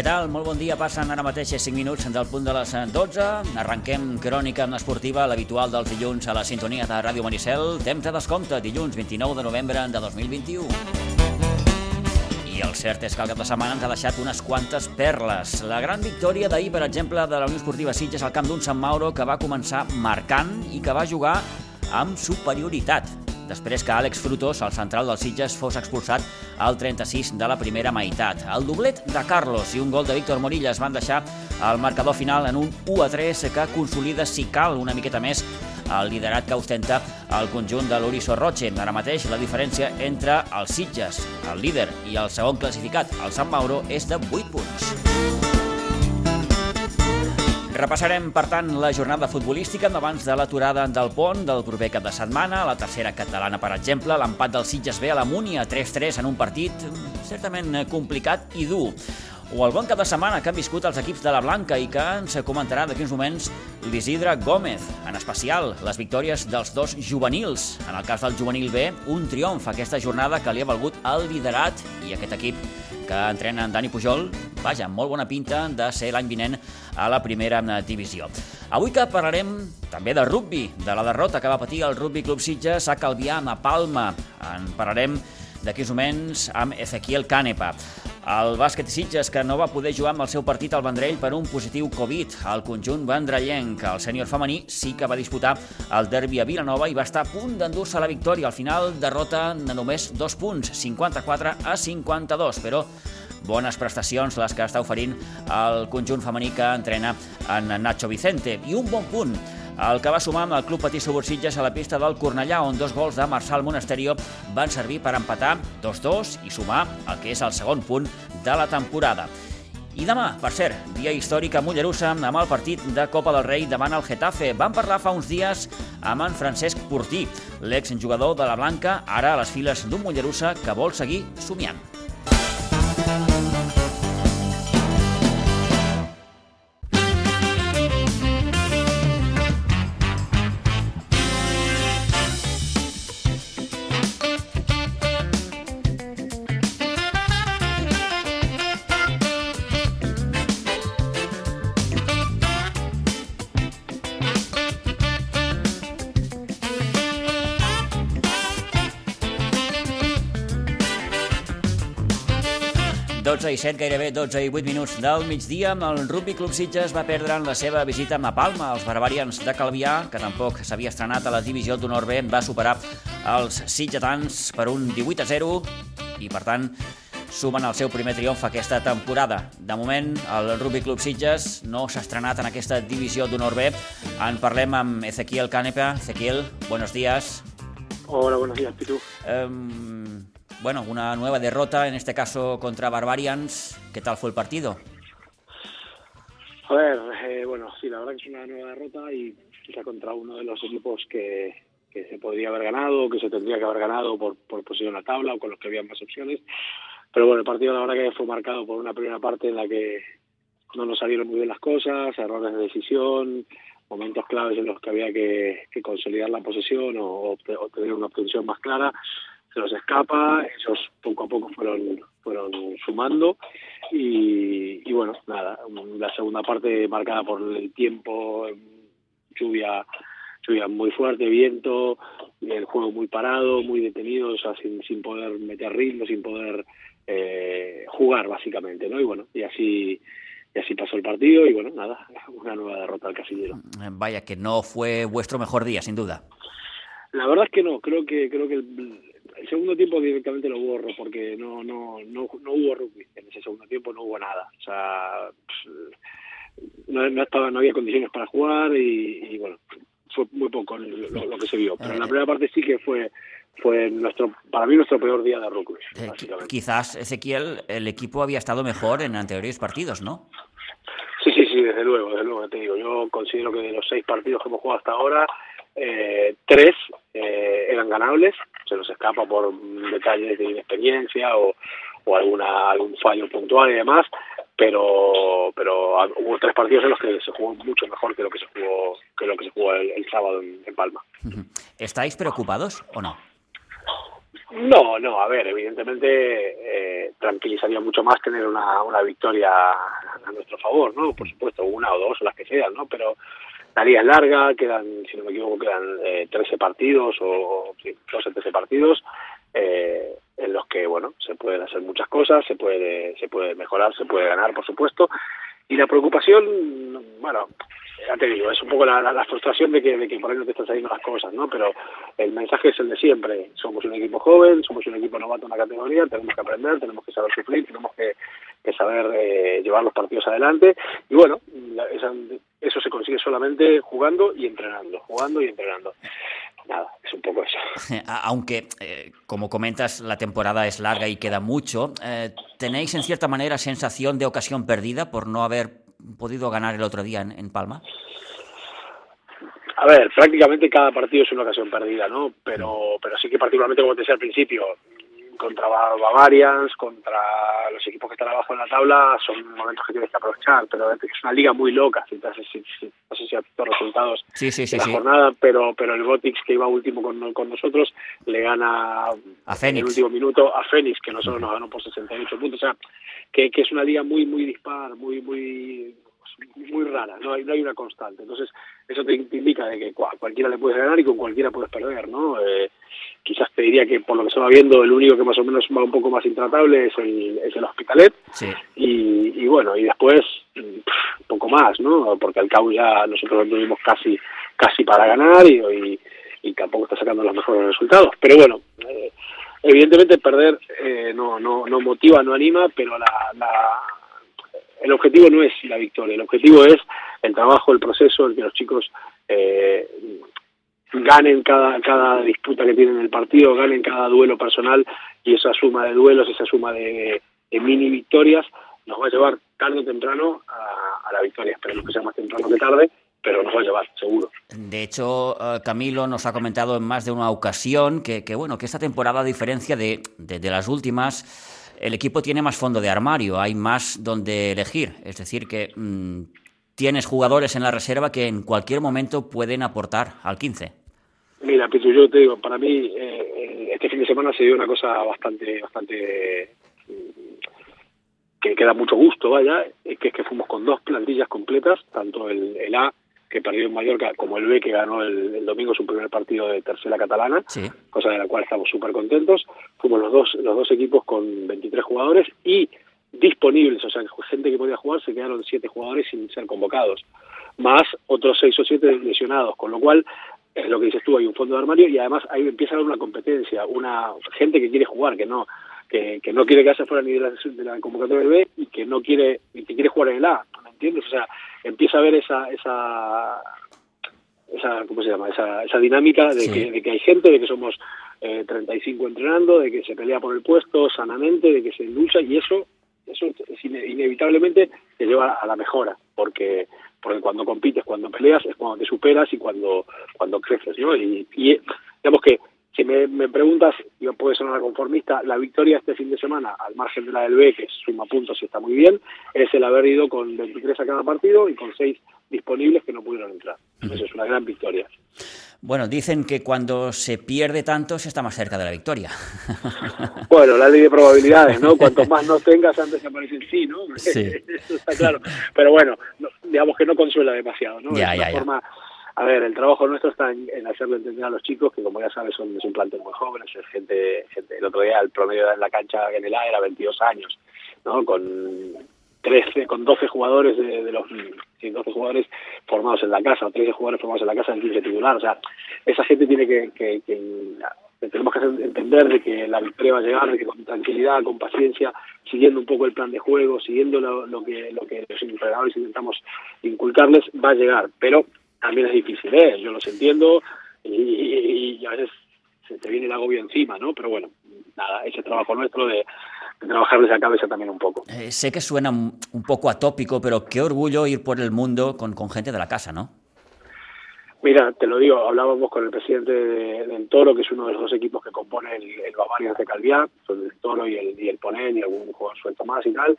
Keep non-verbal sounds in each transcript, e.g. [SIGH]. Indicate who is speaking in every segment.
Speaker 1: Què tal? Molt bon dia. Passen ara mateix 5 minuts del punt de les 12. Arrenquem crònica esportiva, l'habitual dels dilluns a la sintonia de Ràdio Maricel. Temps de descompte, dilluns 29 de novembre de 2021. I el cert és que el cap de setmana ens ha deixat unes quantes perles. La gran victòria d'ahir, per exemple, de la Unió Esportiva Sitges al camp d'un Sant Mauro que va començar marcant i que va jugar amb superioritat després que Àlex Frutos, el central dels Sitges, fos expulsat al 36 de la primera meitat. El doblet de Carlos i un gol de Víctor Morillas van deixar el marcador final en un 1 a 3 que consolida, si cal, una miqueta més el liderat que ostenta el conjunt de l'Uriso Roche. Ara mateix la diferència entre els Sitges, el líder, i el segon classificat, el Sant Mauro, és de 8 punts. Repassarem, per tant, la jornada futbolística abans de l'aturada del pont del proper cap de setmana. La tercera catalana, per exemple, l'empat del Sitges B a la Múnia, 3-3 en un partit certament complicat i dur o el bon cap de setmana que han viscut els equips de la Blanca i que ens comentarà d'aquí uns moments l'Isidre Gómez. En especial, les victòries dels dos juvenils. En el cas del juvenil B, un triomf aquesta jornada que li ha valgut el liderat i aquest equip que entrena en Dani Pujol, vaja, molt bona pinta de ser l'any vinent a la primera divisió. Avui que parlarem també de rugby, de la derrota que va patir el Rugby Club Sitges a Calvià, a Palma. En parlarem d'aquí uns moments amb Ezequiel Canepa. El bàsquet Sitges, que no va poder jugar amb el seu partit al Vendrell per un positiu Covid. El conjunt vendrellenc, el sènior femení, sí que va disputar el derbi a Vilanova i va estar a punt d'endur-se la victòria. Al final, derrota de només dos punts, 54 a 52, però bones prestacions les que està oferint el conjunt femení que entrena en Nacho Vicente. I un bon punt el que va sumar amb el Club Patí Subursitges a la pista del Cornellà, on dos gols de Marçal Monasterio van servir per empatar 2-2 i sumar el que és el segon punt de la temporada. I demà, per cert, dia històric a Mollerussa amb el partit de Copa del Rei davant el Getafe. Van parlar fa uns dies amb en Francesc Portí, l'exjugador de la Blanca, ara a les files d'un Mollerussa que vol seguir somiant. 12 i 7, gairebé 12 i 8 minuts del migdia, el Rugby Club Sitges va perdre en la seva visita a Palma. Els barbarians de Calvià, que tampoc s'havia estrenat a la divisió d'honor B, va superar els sitgetans per un 18 a 0 i, per tant, sumen el seu primer triomf aquesta temporada. De moment, el Rugby Club Sitges no s'ha estrenat en aquesta divisió d'honor B. En parlem amb Ezequiel Canepa. Ezequiel, buenos días.
Speaker 2: Hola, buenos días, Pitu.
Speaker 1: Um, bueno, una nueva derrota, en este caso contra Barbarians. ¿Qué tal fue el partido?
Speaker 2: A ver, eh, bueno, sí, la verdad que es una nueva derrota y quizá contra uno de los equipos que, se podría haber ganado, que se tendría que haber ganado por, por posición en la tabla o con los que había más opciones. Pero bueno, el partido la verdad que fue marcado por una primera parte en la que no nos salieron muy bien las cosas, errores de decisión, momentos claves en los que había que, que consolidar la posesión o, o tener una obtención más clara se los escapa, ellos poco a poco fueron, fueron sumando y, y bueno, nada, la segunda parte marcada por el tiempo, lluvia lluvia muy fuerte, viento, el juego muy parado, muy detenido, o sea, sin, sin poder meter ritmo, sin poder eh, jugar básicamente, ¿no? Y bueno, y así y así pasó el partido y bueno, nada, una nueva derrota al casillero.
Speaker 1: Vaya, que no fue vuestro mejor día, sin duda.
Speaker 2: La verdad es que no, creo que creo que el, el segundo tiempo directamente lo borro porque no no no no hubo rugby en ese segundo tiempo no hubo nada. O sea no, no estaba no había condiciones para jugar y, y bueno fue muy poco lo, lo, que se vio. Pero en la primera parte sí que fue fue nuestro para mí nuestro peor día de rugby
Speaker 1: eh, quizás Ezequiel el equipo había estado mejor en anteriores partidos no
Speaker 2: sí sí sí desde luego desde luego te digo yo considero que de los seis partidos que hemos jugado hasta ahora eh, tres eh, eran ganables, se nos escapa por detalles de inexperiencia o, o alguna algún fallo puntual y demás, pero pero hubo tres partidos en los que se jugó mucho mejor que lo que se jugó que lo que se jugó el, el sábado en, en Palma.
Speaker 1: ¿Estáis preocupados o no?
Speaker 2: No, no, a ver, evidentemente eh, tranquilizaría mucho más tener una, una victoria a nuestro favor, ¿no? Por supuesto, una o dos o las que sean, ¿no? Pero la liga es larga, quedan, si no me equivoco, quedan eh, 13 partidos o sí, 12, 13 partidos eh, en los que, bueno, se pueden hacer muchas cosas, se puede, se puede mejorar, se puede ganar, por supuesto. Y la preocupación, bueno, ya te digo, es un poco la, frustración de que, de que por ahí no te están saliendo las cosas, ¿no? Pero el mensaje es el de siempre. Somos un equipo joven, somos un equipo novato en la categoría, tenemos que aprender, tenemos que saber sufrir, tenemos que, que saber eh, llevar los partidos adelante. Y bueno, la, esa, eso se consigue solamente jugando y entrenando, jugando y entrenando. Nada, es un poco eso. [LAUGHS]
Speaker 1: Aunque, eh, como comentas, la temporada es larga y queda mucho, eh, ¿tenéis en cierta manera sensación de ocasión perdida por no haber podido ganar el otro día en, en Palma?
Speaker 2: A ver, prácticamente cada partido es una ocasión perdida, ¿no? Pero, pero sí que particularmente, como te decía al principio, contra Bavarians, contra los equipos que están abajo en la tabla, son momentos que tienes que aprovechar, pero es una liga muy loca, si, si, si, no sé si has visto resultados
Speaker 1: sí, sí, sí,
Speaker 2: de la jornada, pero pero el Gotix que iba último con, con nosotros le gana
Speaker 1: a Fénix.
Speaker 2: en el último minuto a Fénix, que nosotros uh -huh. nos ganó por 68 puntos, o sea, que, que es una liga muy, muy dispar, muy, muy muy rara, no hay, no hay una constante. Entonces, eso te, te indica de que cual, cualquiera le puedes ganar y con cualquiera puedes perder, ¿no? Eh, quizás te diría que por lo que se va viendo, el único que más o menos va un poco más intratable es el, es el Hospitalet.
Speaker 1: Sí.
Speaker 2: Y, y, bueno, y después, un poco más, ¿no? Porque al cabo ya nosotros lo tuvimos casi, casi para ganar y, y, y tampoco está sacando los mejores resultados. Pero bueno, eh, evidentemente perder eh, no, no, no motiva, no anima, pero la, la el objetivo no es la victoria, el objetivo es el trabajo, el proceso, el que los chicos eh, ganen cada, cada disputa que tienen en el partido, ganen cada duelo personal y esa suma de duelos, esa suma de, mini victorias nos va a llevar tarde o temprano a, la victoria. Esperemos que sea más temprano que tarde, pero nos va a llevar, seguro.
Speaker 1: De hecho, uh, Camilo nos ha comentado en más de una ocasión que, bueno, que esta temporada, a diferencia de, de las últimas, el equipo tiene más fondo de armario, hay más donde elegir. Es decir, que mmm, tienes jugadores en la reserva que en cualquier momento pueden aportar al 15.
Speaker 2: Mira, Pitu, yo te digo, para mí eh, este fin de semana se dio una cosa bastante, bastante que, que da mucho gusto, vaya, que es que fuimos con dos plantillas completas, tanto el A que perdió en Mallorca, como el B, que ganó el, el domingo su primer partido de tercera catalana,
Speaker 1: sí.
Speaker 2: cosa de la cual estamos súper contentos. Fuimos los dos, los dos equipos con 23 jugadores y disponibles, o sea, gente que podía jugar, se quedaron siete jugadores sin ser convocados, más otros seis o siete lesionados, con lo cual es lo que dices tú, hay un fondo de armario y además ahí empieza a haber una competencia, una gente que quiere jugar, que no que, que no quiere quedarse fuera ni de la, de la convocatoria del B y que no quiere y que quiere jugar en el A, ¿me entiendes? O sea, empieza a haber esa esa esa cómo se llama esa esa dinámica de sí. que de que hay gente de que somos eh, 35 entrenando de que se pelea por el puesto sanamente de que se lucha y eso eso es inevitablemente te lleva a la mejora porque porque cuando compites cuando peleas es cuando te superas y cuando cuando creces no y, y digamos que si me, me preguntas, yo puede sonar conformista, la victoria este fin de semana, al margen de la del B, que suma puntos y está muy bien, es el haber ido con 23 a cada partido y con 6 disponibles que no pudieron entrar. Eso es una gran victoria.
Speaker 1: Bueno, dicen que cuando se pierde tanto se está más cerca de la victoria. [LAUGHS] [LAUGHS]
Speaker 2: Bueno, la ley de probabilidades, ¿no? Cuanto más no tengas, antes aparece el sí, ¿no?
Speaker 1: Sí. [LAUGHS]
Speaker 2: Eso está claro. Pero bueno, no, digamos que no consuela demasiado, ¿no?
Speaker 1: Ya,
Speaker 2: es
Speaker 1: ya,
Speaker 2: una forma a ver, el trabajo nuestro está en, en, hacerle entender a los chicos que, como ya sabes, son, es un plantel muy joven, es gente, el otro día el promedio de la cancha en el A era 22 años, ¿no? Con 13, con 12 jugadores de, los sí, 12 jugadores formados en la casa, o 13 jugadores formados en la casa en 15 titular, o sea, esa gente tiene que, que, que tenemos que hacer entender de que la victoria va a llegar, de que con tranquilidad, con paciencia, siguiendo un poco el plan de juego, siguiendo lo, lo que lo que los entrenadores intentamos inculcarles, va a llegar, pero también es difícil, ¿eh? yo los entiendo y, y, y, a veces se te viene el agobio encima, ¿no? Pero bueno, nada, ese trabajo nuestro de, de trabajar esa cabeza también un poco.
Speaker 1: Eh, sé que suena un poco atópico, pero qué orgullo ir por el mundo con, con gente de la casa, ¿no?
Speaker 2: Mira, te lo digo, hablábamos con el presidente de, del Toro, que es uno de los dos equipos que compone el, el Bavarian de Calviá, el Toro y el, y el Ponent y algún jugador suelto más y tal,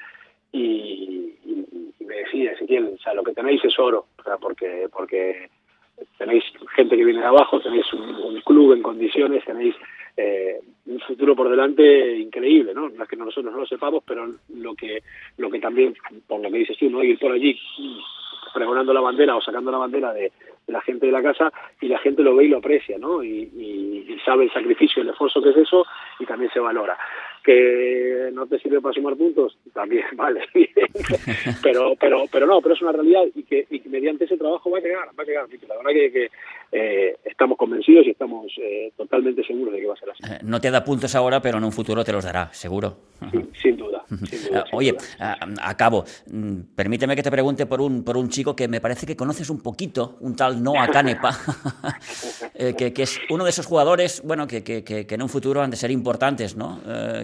Speaker 2: y, y, y me decía Ezequiel, o sea, lo que tenéis es oro, o sea, porque, porque tenéis gente que viene de abajo, tenéis un, club en condiciones, tenéis eh, un futuro por delante increíble, ¿no? Las que nosotros no lo sepamos, pero lo que lo que también, por lo que dices tú, ¿no? Ir por allí pregonando la bandera o sacando la bandera de, la gente de la casa y la gente lo ve y lo aprecia, ¿no? Y, y, sabe el sacrificio, el esfuerzo que es eso y también se valora. Que no te sirve para sumar puntos, también, [LAUGHS] vale. pero, pero, pero no, pero es una realidad y que, y mediante ese trabajo va a llegar, va a llegar. La verdad que, que eh, estamos convencidos y estamos eh, totalmente seguros de que va a ser así.
Speaker 1: Eh, no te da puntos ahora, pero en un futuro te los dará, seguro.
Speaker 2: sin duda.
Speaker 1: Oye, acabo. Mm, permíteme que te pregunte por un, por un chico que me parece que conoces un poquito, un tal Noah Canepa, [LAUGHS] que, que, es uno de esos jugadores, bueno, que, que, que, en un futuro han de ser importantes, ¿no?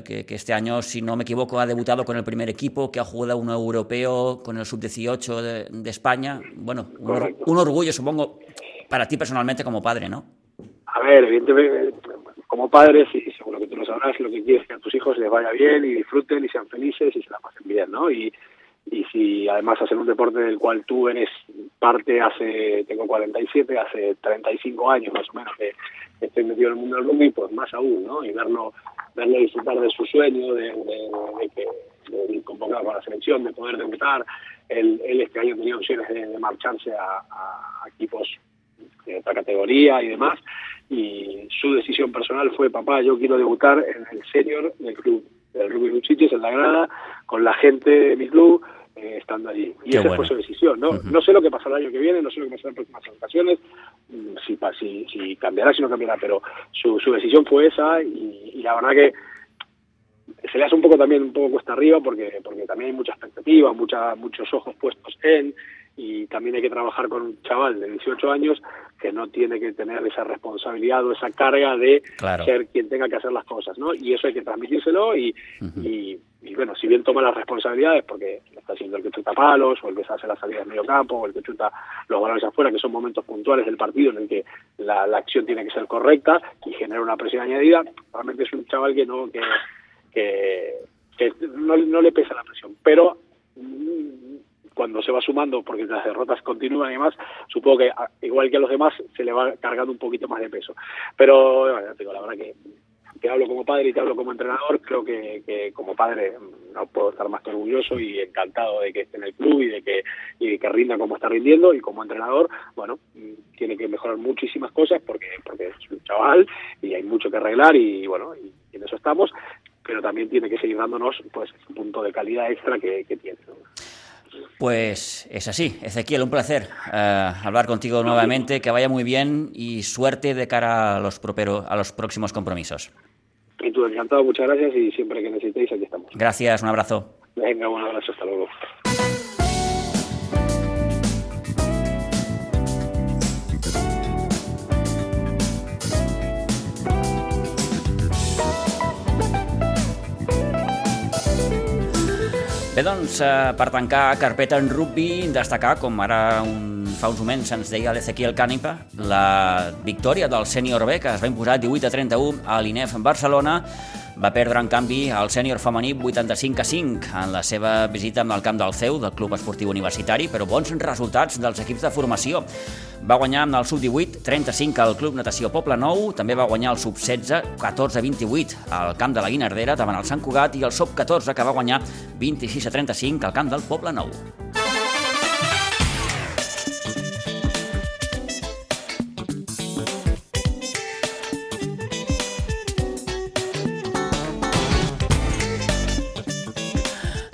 Speaker 1: Que, este año, si no me equivoco, ha debutado con el primer equipo, que ha jugado uno europeo con el sub-18 de, de, España. Bueno, un, un orgullo, supongo, para ti personalmente como padre, ¿no?
Speaker 2: A ver, evidentemente, como padre, sí, seguro que tú lo sabrás, lo que quieres es que a tus hijos les vaya bien y disfruten y sean felices y se la pasen bien, ¿no? Y, y si además hacen un deporte del cual tú eres parte hace, tengo 47, hace 35 años más o menos que estoy metido en el mundo del rugby, pues más aún, ¿no? Y verlo, verlo disfrutar de su sueño, de, de, de convocar para la selección, de poder debutar. Él, él este año tenía opciones de, marcharse a, a, equipos de otra categoría y demás. Y su decisión personal fue, papá, yo quiero debutar en el senior del club, del Rugby Luchiches, en la grada, con la gente de mi club, eh, estando allí. Y esa fue su decisión. ¿no? no sé lo que pasará el año que viene, no sé lo que pasará en próximas ocasiones, mm, si, si, si cambiará, si no cambiará, pero su, su decisión fue esa y, y la verdad que se le hace un poco también un poco cuesta arriba porque porque también hay mucha expectativa, mucha, muchos ojos puestos en y también hay que trabajar con un chaval de 18 años que no tiene que tener esa responsabilidad o esa carga de ser quien tenga que hacer las cosas, ¿no? Y eso hay que transmitírselo y, y, bueno, si bien toma las responsabilidades porque está haciendo el que chuta palos o el que se hace la salida de medio campo o el que chuta los balones afuera, que son momentos puntuales del partido en el que la, la acción tiene que ser correcta y genera una presión añadida, realmente es un chaval que no que que, no, no, le pesa la presión. Pero cuando se va sumando, porque las derrotas continúan y demás, supongo que igual que a los demás se le va cargando un poquito más de peso. Pero bueno, digo, la verdad que te hablo como padre y te hablo como entrenador, creo que, que, como padre no puedo estar más que orgulloso y encantado de que esté en el club y de que, y que rinda como está rindiendo y como entrenador, bueno, tiene que mejorar muchísimas cosas porque, porque es un chaval y hay mucho que arreglar y bueno, y en eso estamos, pero también tiene que seguir dándonos pues un punto de calidad extra que, tiene.
Speaker 1: Pues es así. Ezequiel, un placer eh, hablar contigo nuevamente, que vaya muy bien y suerte de cara a los, a los próximos compromisos.
Speaker 2: Y tú, encantado, muchas gracias y siempre que necesitéis, aquí estamos.
Speaker 1: Gracias, un abrazo.
Speaker 2: Venga, un abrazo, hasta luego.
Speaker 1: Bé, doncs, eh, per tancar carpeta en rugby, destacar, com ara un, fa uns moments ens deia l'Ezequiel Cànipa, la victòria del sènior B, que es va imposar 18 a 31 a l'INEF en Barcelona, va perdre, en canvi, el sènior femení 85 a 5 en la seva visita al camp del CEU, del Club Esportiu Universitari, però bons resultats dels equips de formació. Va guanyar amb el sub-18 35 al Club Natació Poble Nou, també va guanyar el sub-16 14 a 28 al camp de la Guinardera davant el Sant Cugat i el sub-14 que va guanyar 26 a 35 al camp del Poble Nou.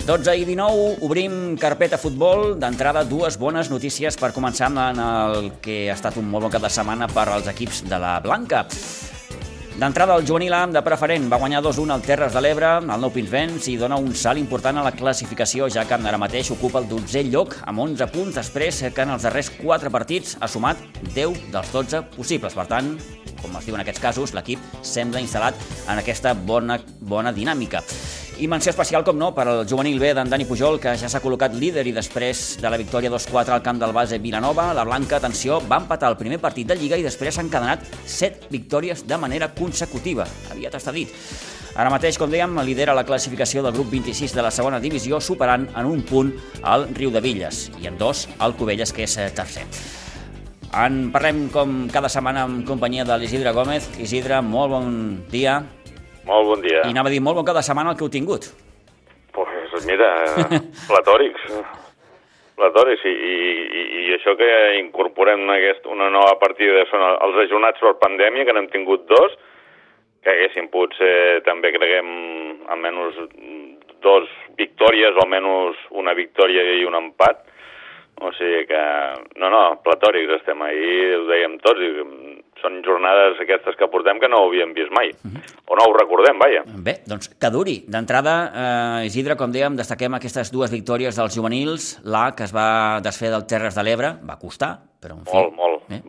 Speaker 1: Dotze i 19, obrim carpeta futbol. D'entrada, dues bones notícies per començar en el que ha estat un molt bon cap de setmana per als equips de la Blanca. D'entrada, el juvenil AM de preferent va guanyar 2-1 al Terres de l'Ebre, el Nou Pinsbens, i dona un salt important a la classificació, ja que ara mateix ocupa el 12è lloc amb 11 punts després que en els darrers 4 partits ha sumat 10 dels 12 possibles. Per tant, com es diu en aquests casos, l'equip sembla instal·lat en aquesta bona, bona dinàmica. I menció especial, com no, per al juvenil B d'en Dani Pujol, que ja s'ha col·locat líder i després de la victòria 2-4 al camp del base Vilanova, la Blanca, atenció, va empatar el primer partit de Lliga i després s'han encadenat 7 victòries de manera consecutiva. Aviat està dit. Ara mateix, com dèiem, lidera la classificació del grup 26 de la segona divisió, superant en un punt el Riu de Villes i en dos el Cubelles, que és tercer. En parlem com cada setmana en companyia de l'Isidre Gómez. Isidre, molt bon dia.
Speaker 3: Molt bon dia.
Speaker 1: I anava a dir molt bon cap de setmana el que heu tingut.
Speaker 3: Pues mira, [LAUGHS] platòrics. Platòrics, i, i, i això que incorporem aquest, una nova partida són els ajunats per pandèmia, que n'hem tingut dos, que haguessin pogut ser també, creguem, almenys dos victòries o almenys una victòria i un empat. O sigui que, no, no, platòrics estem ahir, ho dèiem tots, i són jornades aquestes que portem que no ho havíem vist mai, uh -huh. o no ho recordem, vaja.
Speaker 1: Bé, doncs que duri. D'entrada, eh, Isidre, com dèiem, destaquem aquestes dues victòries dels juvenils, la que es va desfer del Terres de l'Ebre, va costar, però en fi...
Speaker 3: Molt, molt. Eh?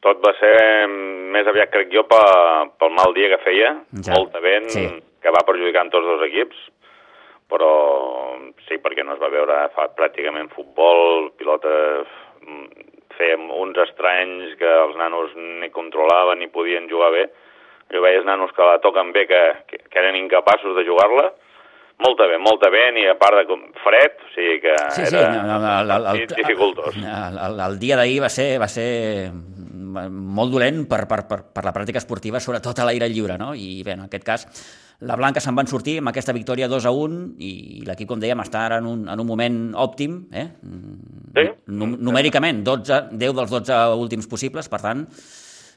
Speaker 3: Tot va ser més aviat, crec jo, pel, pel mal dia que feia, ja. molt de vent, sí. que va perjudicant tots dos equips, però sí, perquè no es va veure fa pràcticament futbol, pilotes mm, fèiem uns estranys que els nanos ni controlaven ni podien jugar bé. Jo veies nanos que la toquen bé, que, que, que eren incapaços de jugar-la, molta bé, molta bé, i a part de fred, o sigui que sí, sí, era no, no, el, el, el, dificultós.
Speaker 1: El, el, el dia d'ahir va ser, va ser molt dolent per, per, per, per la pràctica esportiva, sobretot a l'aire lliure, no? I bé, en aquest cas, la Blanca se'n van sortir amb aquesta victòria 2 a 1 i l'equip, com dèiem, està ara en un, en un moment òptim, eh?
Speaker 3: Sí.
Speaker 1: numèricament, 12, 10 dels 12 últims possibles, per tant,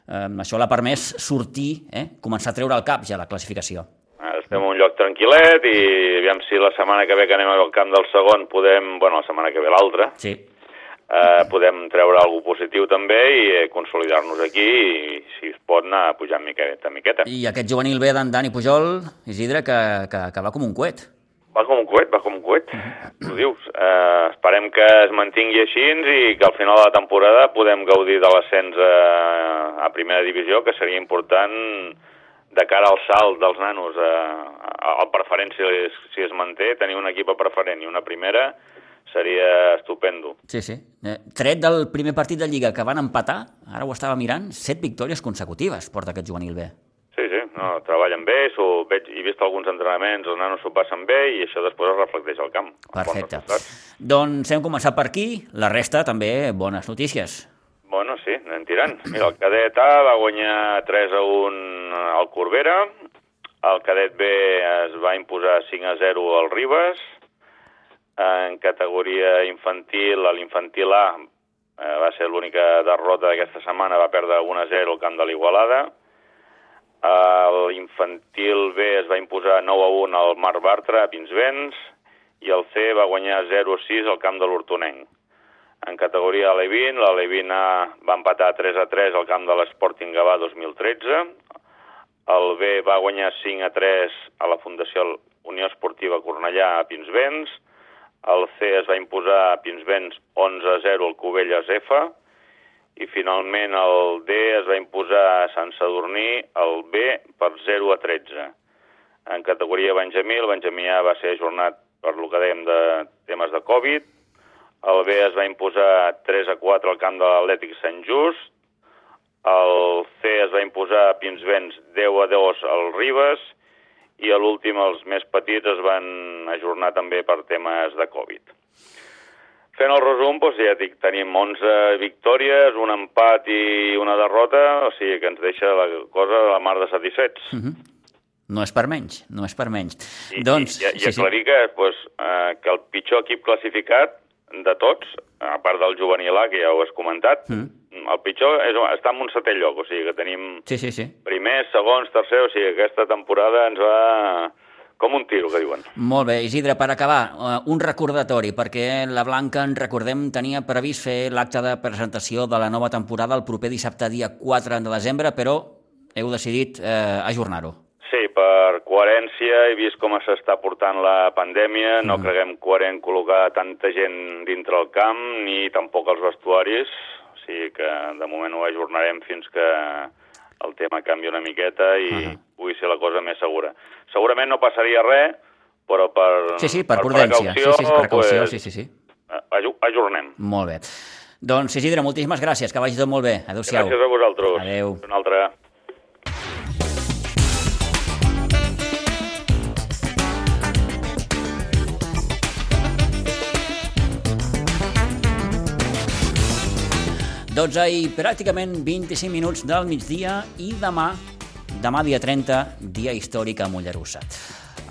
Speaker 1: eh, això l'ha permès sortir, eh? començar a treure el cap ja la classificació.
Speaker 3: Estem en un lloc tranquil·let i aviam si la setmana que ve que anem al camp del segon podem, bueno, la setmana que ve l'altra,
Speaker 1: sí
Speaker 3: eh, podem treure alguna positiu també i eh, consolidar-nos aquí i, si es pot, anar pujant miqueta, miqueta.
Speaker 1: I aquest juvenil B d'en Dani Pujol, Isidre, que, que, que va com un coet.
Speaker 3: Va com un coet, va com un coet, ho dius. Eh, esperem que es mantingui així i que al final de la temporada podem gaudir de l'ascens a, a primera divisió, que seria important de cara al salt dels nanos a, a, al preferent si, si es manté, tenir un equip a preferent i una primera seria estupendo.
Speaker 1: Sí, sí. Eh, tret del primer partit de Lliga que van empatar, ara ho estava mirant, set victòries consecutives porta aquest juvenil B.
Speaker 3: Sí, sí, no, treballen bé, so, veig, he vist alguns entrenaments, els nanos s'ho passen bé i això després es reflecteix al camp.
Speaker 1: Perfecte. Doncs hem començat per aquí, la resta també bones notícies.
Speaker 3: Bueno, sí, anem tirant. Mira, el cadet A va guanyar 3 a 1 al Corbera, el cadet B es va imposar 5 a 0 al Ribes, en categoria infantil, a l'infantil A eh, va ser l'única derrota d'aquesta setmana, va perdre 1-0 al camp de l'Igualada. L'infantil B es va imposar 9-1 al Mar Bartra, a Pinsbens, i el C va guanyar 0-6 al camp de l'Hortonenc. En categoria Alevin, l'Alevin A va empatar 3-3 al camp de l'Sporting Gavà 2013. El B va guanyar 5-3 a la Fundació Unió Esportiva Cornellà a Pinsbens el C es va imposar a Pinsbens 11-0 al Cubelles F i finalment el D es va imposar a Sant Sadurní el B per 0 a 13. En categoria Benjamí, el Benjamí A va ser ajornat per lo que dèiem de temes de Covid. El B es va imposar 3 a 4 al camp de l'Atlètic Sant Just. El C es va imposar a Pinsbens 10 a 2 al Ribes i a l'últim els més petits es van ajornar també per temes de Covid. Fent el resum, doncs ja dic, tenim 11 victòries, un empat i una derrota, o sigui que ens deixa la cosa de la mar de satisfets.
Speaker 1: Uh mhm. -huh. No és per menys, no és per menys.
Speaker 3: I, doncs, i, i, i sí, aclarir sí. que, doncs, eh, que el pitjor equip classificat de tots, a part del juvenil A, que ja ho has comentat. -huh el pitjor és estar en un setè lloc, o sigui que tenim
Speaker 1: sí, sí, sí.
Speaker 3: primers, segons, tercer, o sigui que aquesta temporada ens va com un tiro, que diuen.
Speaker 1: Molt bé, Isidre, per acabar, uh, un recordatori, perquè la Blanca, en recordem, tenia previst fer l'acte de presentació de la nova temporada el proper dissabte, dia 4 de desembre, però heu decidit eh, ajornar-ho.
Speaker 3: Sí, per coherència, he vist com s'està portant la pandèmia, no mm. creguem coherent col·locar tanta gent dintre el camp, ni tampoc els vestuaris, sigui que de moment ho ajornarem fins que el tema canvi una miqueta i uh -huh. pugui ser la cosa més segura. Segurament no passaria res, però per,
Speaker 1: sí, sí, per, per prudència. Precaució, sí, sí, per precaució, pues, sí, sí, sí.
Speaker 3: ajornem.
Speaker 1: Molt bé. Doncs Isidre, moltíssimes gràcies, que vagi tot molt bé. Adéu-siau.
Speaker 3: Gràcies a vosaltres.
Speaker 1: Adéu.
Speaker 3: Una altra.
Speaker 1: Doncs i pràcticament 25 minuts del migdia i demà demà dia 30, dia històric a Mollerussa.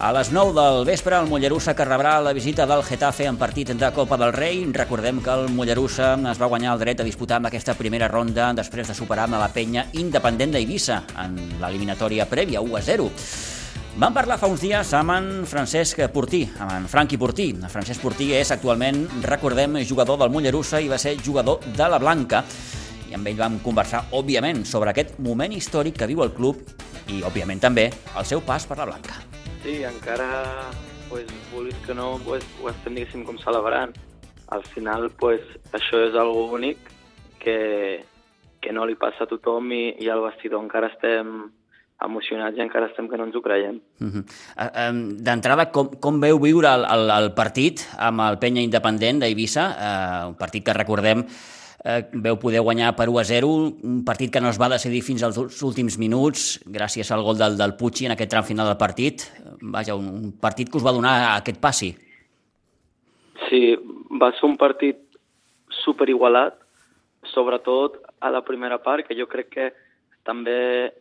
Speaker 1: A les 9 del vespre, el Mollerussa que rebrà la visita del Getafe en partit de Copa del Rei. Recordem que el Mollerussa es va guanyar el dret a disputar amb aquesta primera ronda després de superar amb la penya independent d'Eivissa en l'eliminatòria prèvia 1 a 0. Vam parlar fa uns dies amb en Francesc Portí, amb en Franqui Portí. Francesc Portí és actualment, recordem, jugador del Mollerussa i va ser jugador de la Blanca. I amb ell vam conversar, òbviament, sobre aquest moment històric que viu el club i, òbviament, també el seu pas per la Blanca.
Speaker 4: Sí, encara, pues, vulguis que no, pues, ho estem, diguéssim, com celebrant. Al final, pues, això és algo únic que, que no li passa a tothom i, i al vestidor encara estem emocionats i encara estem que no ens ho creiem. Uh
Speaker 1: -huh. uh, D'entrada, com, com veu viure el, el, el partit amb el penya independent d'Eivissa? Uh, un partit que recordem eh, veu poder guanyar per 1 a 0, un partit que no es va decidir fins als últims minuts, gràcies al gol del, del Puig en aquest tram final del partit. Vaja, un, un partit que us va donar aquest passi.
Speaker 4: Sí, va ser un partit superigualat, sobretot a la primera part, que jo crec que també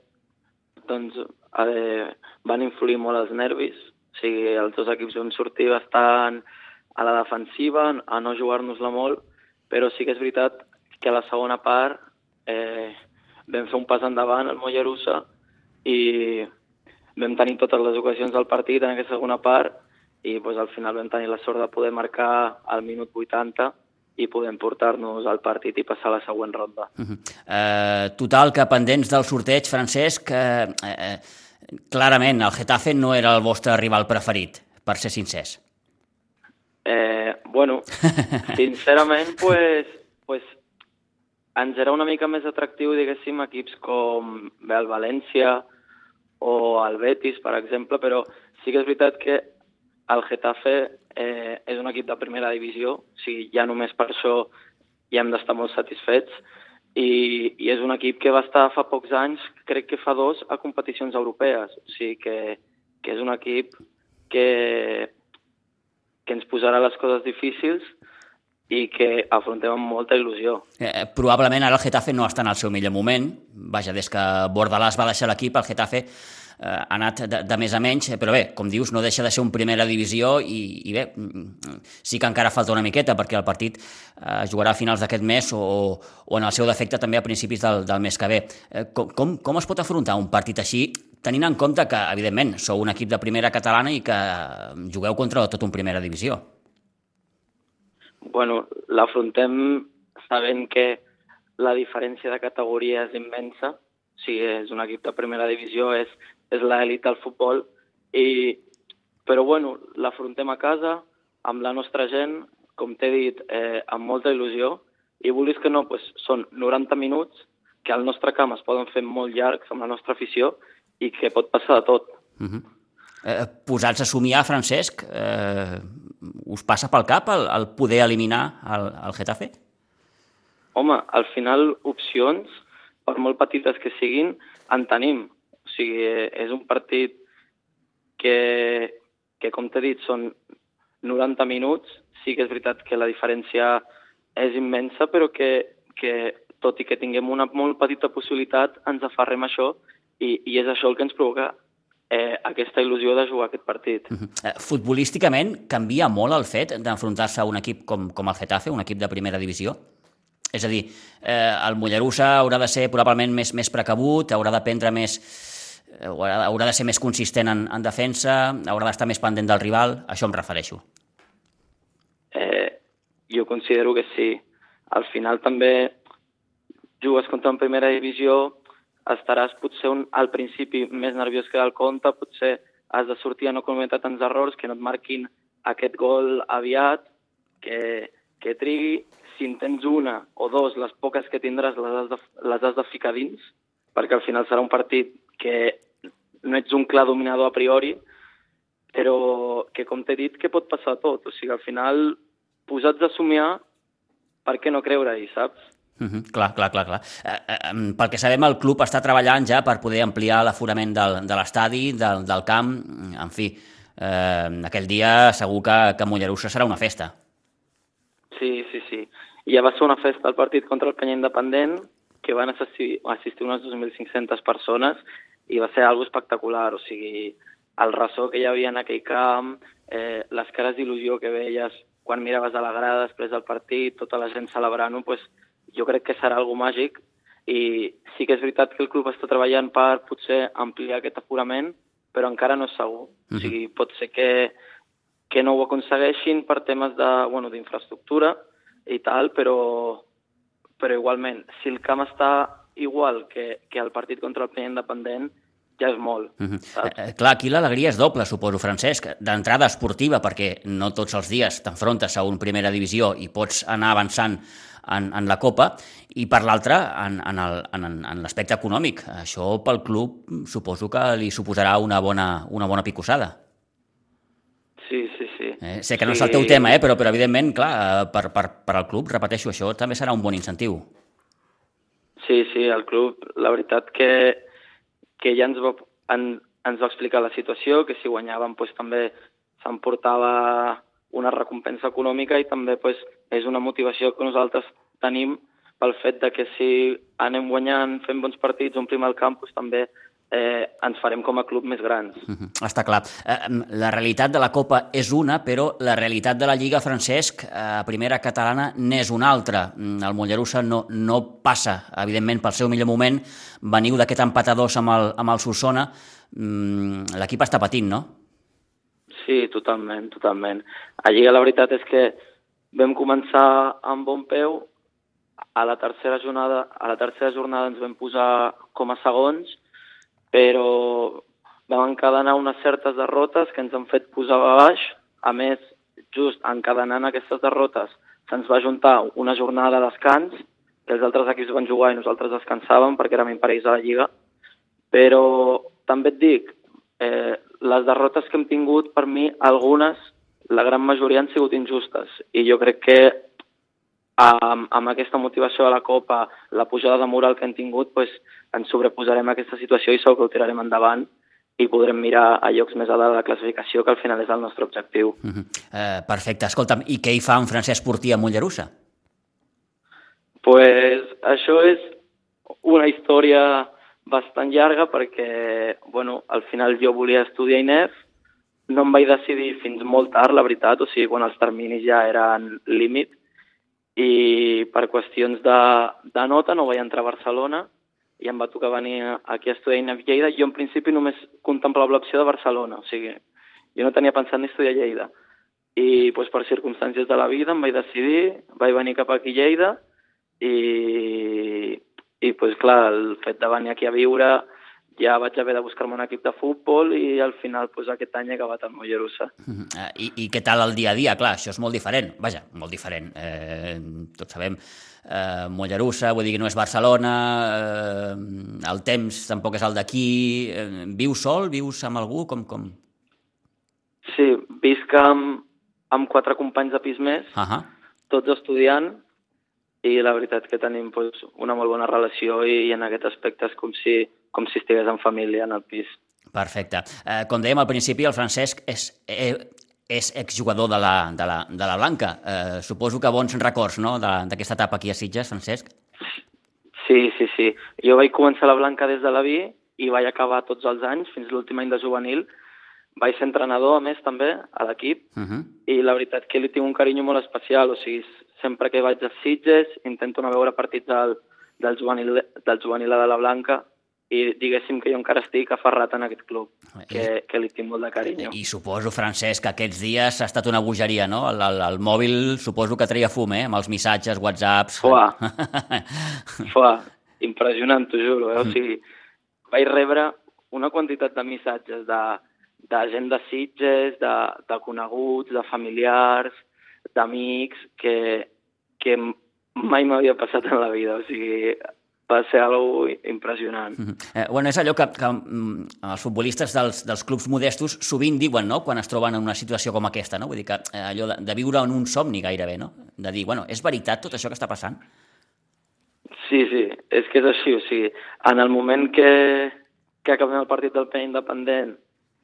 Speaker 4: doncs, eh, van influir molt els nervis. O sigui, els dos equips van sortir bastant a la defensiva, a no jugar-nos-la molt, però sí que és veritat que a la segona part eh, vam fer un pas endavant al Mollerussa i vam tenir totes les ocasions del partit en aquesta segona part i pues, al final vam tenir la sort de poder marcar al minut 80 i podem portar-nos al partit i passar a la següent ronda. Uh -huh.
Speaker 1: uh, total, que pendents del sorteig, Francesc, uh, uh, clarament el Getafe no era el vostre rival preferit, per ser sincers.
Speaker 4: Eh, bueno, [LAUGHS] sincerament, pues, pues, ens era una mica més atractiu, diguéssim, equips com el València o el Betis, per exemple, però sí que és veritat que el Getafe eh, és un equip de primera divisió, o sigui, ja només per això ja hem d'estar molt satisfets, i, i és un equip que va estar fa pocs anys, crec que fa dos, a competicions europees, o sigui que, que és un equip que que ens posarà les coses difícils i que afrontem amb molta il·lusió.
Speaker 1: Eh, probablement ara el Getafe no està en el seu millor moment. Vaja, des que Bordalàs va deixar l'equip, el Getafe ha anat de, de més a menys, però bé, com dius, no deixa de ser un primera divisió i, i bé, mm, sí que encara falta una miqueta perquè el partit eh, jugarà a finals d'aquest mes o, o en el seu defecte també a principis del, del mes que ve. Eh, com, com, es pot afrontar un partit així tenint en compte que, evidentment, sou un equip de primera catalana i que jugueu contra tot un primera divisió.
Speaker 4: Bueno, l'afrontem sabent que la diferència de categoria és immensa. O sigui, és un equip de primera divisió, és, és l'elit del futbol, i, però bueno, l'afrontem a casa, amb la nostra gent, com t'he dit, eh, amb molta il·lusió, i vulguis que no, pues, són 90 minuts que al nostre camp es poden fer molt llargs amb la nostra afició i que pot passar de tot. Uh
Speaker 1: mhm. -huh. eh, posats a somiar, Francesc, eh, us passa pel cap el, el poder eliminar el, el Getafe?
Speaker 4: Home, al final opcions, per molt petites que siguin, en tenim. Sigui, és un partit que, que com t'he dit, són 90 minuts. Sí que és veritat que la diferència és immensa, però que, que tot i que tinguem una molt petita possibilitat, ens aferrem a això i, i és això el que ens provoca eh, aquesta il·lusió de jugar aquest partit. Uh
Speaker 1: -huh. eh, futbolísticament canvia molt el fet d'enfrontar-se a un equip com, com el Getafe, un equip de primera divisió? És a dir, eh, el Mollerussa haurà de ser probablement més, més precabut, haurà de prendre més haurà, de ser més consistent en, en defensa, haurà d'estar més pendent del rival, això em refereixo.
Speaker 4: Eh, jo considero que sí. Al final també jugues contra una primera divisió estaràs potser un, al principi més nerviós que del compte, potser has de sortir a no cometre tants errors, que no et marquin aquest gol aviat, que, que trigui. Si en tens una o dos, les poques que tindràs les has de, les has de ficar dins, perquè al final serà un partit que no ets un clar dominador a priori, però que, com t'he dit, que pot passar tot. O sigui, al final, posats a somiar, per què no creure-hi, saps?
Speaker 1: Uh -huh, clar, clar, clar. clar. Eh, eh, pel que sabem, el club està treballant ja per poder ampliar l'aforament del, de l'estadi, del, del camp, en fi, eh, aquell dia segur que, que Mollerussa serà una festa.
Speaker 4: Sí, sí, sí. Ja va ser una festa al partit contra el Penya Independent, que van assistir, assistir unes 2.500 persones, i va ser algo espectacular, o sigui, el ressò que hi havia en aquell camp, eh, les cares d'il·lusió que veies quan miraves a la grada després del partit, tota la gent celebrant-ho, pues, jo crec que serà algo màgic i sí que és veritat que el club està treballant per potser ampliar aquest aforament, però encara no és segur. Uh -huh. O sigui, pot ser que, que no ho aconsegueixin per temes d'infraestructura bueno, i tal, però, però igualment, si el camp està igual que, que el partit contra el Penya Independent, ja és molt. -huh. saps?
Speaker 1: eh, clar, aquí l'alegria és doble, suposo, Francesc, d'entrada esportiva, perquè no tots els dies t'enfrontes a un primera divisió i pots anar avançant en, en la Copa, i per l'altra, en, en, el, en, en l'aspecte econòmic. Això pel club suposo que li suposarà una bona, una bona picossada.
Speaker 4: Sí, sí, sí.
Speaker 1: Eh, sé que no
Speaker 4: sí.
Speaker 1: és el teu tema, eh, però, però evidentment, clar, eh, per, per, per al club, repeteixo, això també serà un bon incentiu.
Speaker 4: Sí, sí, el club, la veritat que, que ja ens va, en, ens va explicar la situació, que si guanyàvem pues, també s'emportava una recompensa econòmica i també pues, és una motivació que nosaltres tenim pel fet de que si anem guanyant, fent bons partits, omplim el camp, pues, també eh, ens farem com a club més grans.
Speaker 1: Uh -huh. Està clar. Eh, la realitat de la Copa és una, però la realitat de la Lliga, Francesc, a primera catalana n'és una altra. El Mollerussa no, no passa, evidentment, pel seu millor moment. Veniu d'aquest empat a dos amb el, amb el Solsona. L'equip està patint, no?
Speaker 4: Sí, totalment, totalment. A Lliga la veritat és que vam començar amb bon peu, a la tercera jornada, a la tercera jornada ens vam posar com a segons, però vam encadenar unes certes derrotes que ens han fet posar a baix. A més, just encadenant aquestes derrotes, se'ns va juntar una jornada de descans, que els altres equips van jugar i nosaltres descansàvem perquè érem imparells a la Lliga. Però també et dic, eh, les derrotes que hem tingut, per mi, algunes, la gran majoria han sigut injustes. I jo crec que amb, amb aquesta motivació de la Copa, la pujada de moral que hem tingut, pues, ens sobreposarem a aquesta situació i segur que ho tirarem endavant i podrem mirar a llocs més a dalt de la classificació, que al final és el nostre objectiu.
Speaker 1: Uh -huh. uh, perfecte. Escolta'm, i què hi fa en Francesc Portí a Mollerussa?
Speaker 4: pues, això és una història bastant llarga perquè, bueno, al final jo volia estudiar INEF, no em vaig decidir fins molt tard, la veritat, o sigui, quan els terminis ja eren límit, i per qüestions de, de nota no vaig entrar a Barcelona i em va tocar venir aquí a estudiar INEF Lleida. Jo en principi només contemplava l'opció de Barcelona, o sigui, jo no tenia pensat ni estudiar Lleida. I doncs, per circumstàncies de la vida em vaig decidir, vaig venir cap aquí a Lleida i, i doncs, clar, el fet de venir aquí a viure ja vaig haver de buscar-me un equip de futbol i al final pues, aquest any he acabat al Mollerussa.
Speaker 1: -huh. uh, i, I què tal el dia a dia? Clar, això és molt diferent. Vaja, molt diferent. Eh, tots sabem, eh, Mollerussa, vull dir que no és Barcelona, eh, el temps tampoc és el d'aquí. Eh, vius sol? Vius amb algú? Com, com?
Speaker 4: Sí, visc amb, amb quatre companys de pis més,
Speaker 1: uh -huh.
Speaker 4: tots estudiant, i la veritat que tenim pues, una molt bona relació i, i en aquest aspecte és com si com si estigués en família en el pis.
Speaker 1: Perfecte. Eh, com dèiem al principi, el Francesc és, eh, és exjugador de la, de la, de la Blanca. Eh, suposo que bons records no? d'aquesta etapa aquí a Sitges, Francesc?
Speaker 4: Sí, sí, sí. Jo vaig començar la Blanca des de la vi i vaig acabar tots els anys, fins l'últim any de juvenil. Vaig ser entrenador, a més, també, a l'equip, uh -huh. i la veritat que li tinc un carinyo molt especial. O sigui, sempre que vaig a Sitges intento anar a veure partits del, del, juvenil, del juvenil de la Blanca i diguéssim que jo encara estic aferrat en aquest club, que, que li tinc molt de carinyo.
Speaker 1: I suposo, Francesc, que aquests dies ha estat una bogeria, no? El, el, el mòbil suposo que treia fum, eh? Amb els missatges, whatsapps...
Speaker 4: Fuà, [LAUGHS] fuà, impressionant, t'ho juro, eh? O sigui, vaig rebre una quantitat de missatges de, de gent de Sitges, de, de coneguts, de familiars, d'amics, que, que mai m'havia passat en la vida. O sigui, va ser algo impressionant. Mm
Speaker 1: -hmm. eh, bueno, és allò que, que mm, els futbolistes dels, dels clubs modestos sovint diuen, no?, quan es troben en una situació com aquesta, no? Vull dir que eh, allò de, de viure en un somni gairebé, no? De dir, bueno, és veritat tot això que està passant?
Speaker 4: Sí, sí, és que és així, o sigui, en el moment que, que acabem el partit del Penya Independent,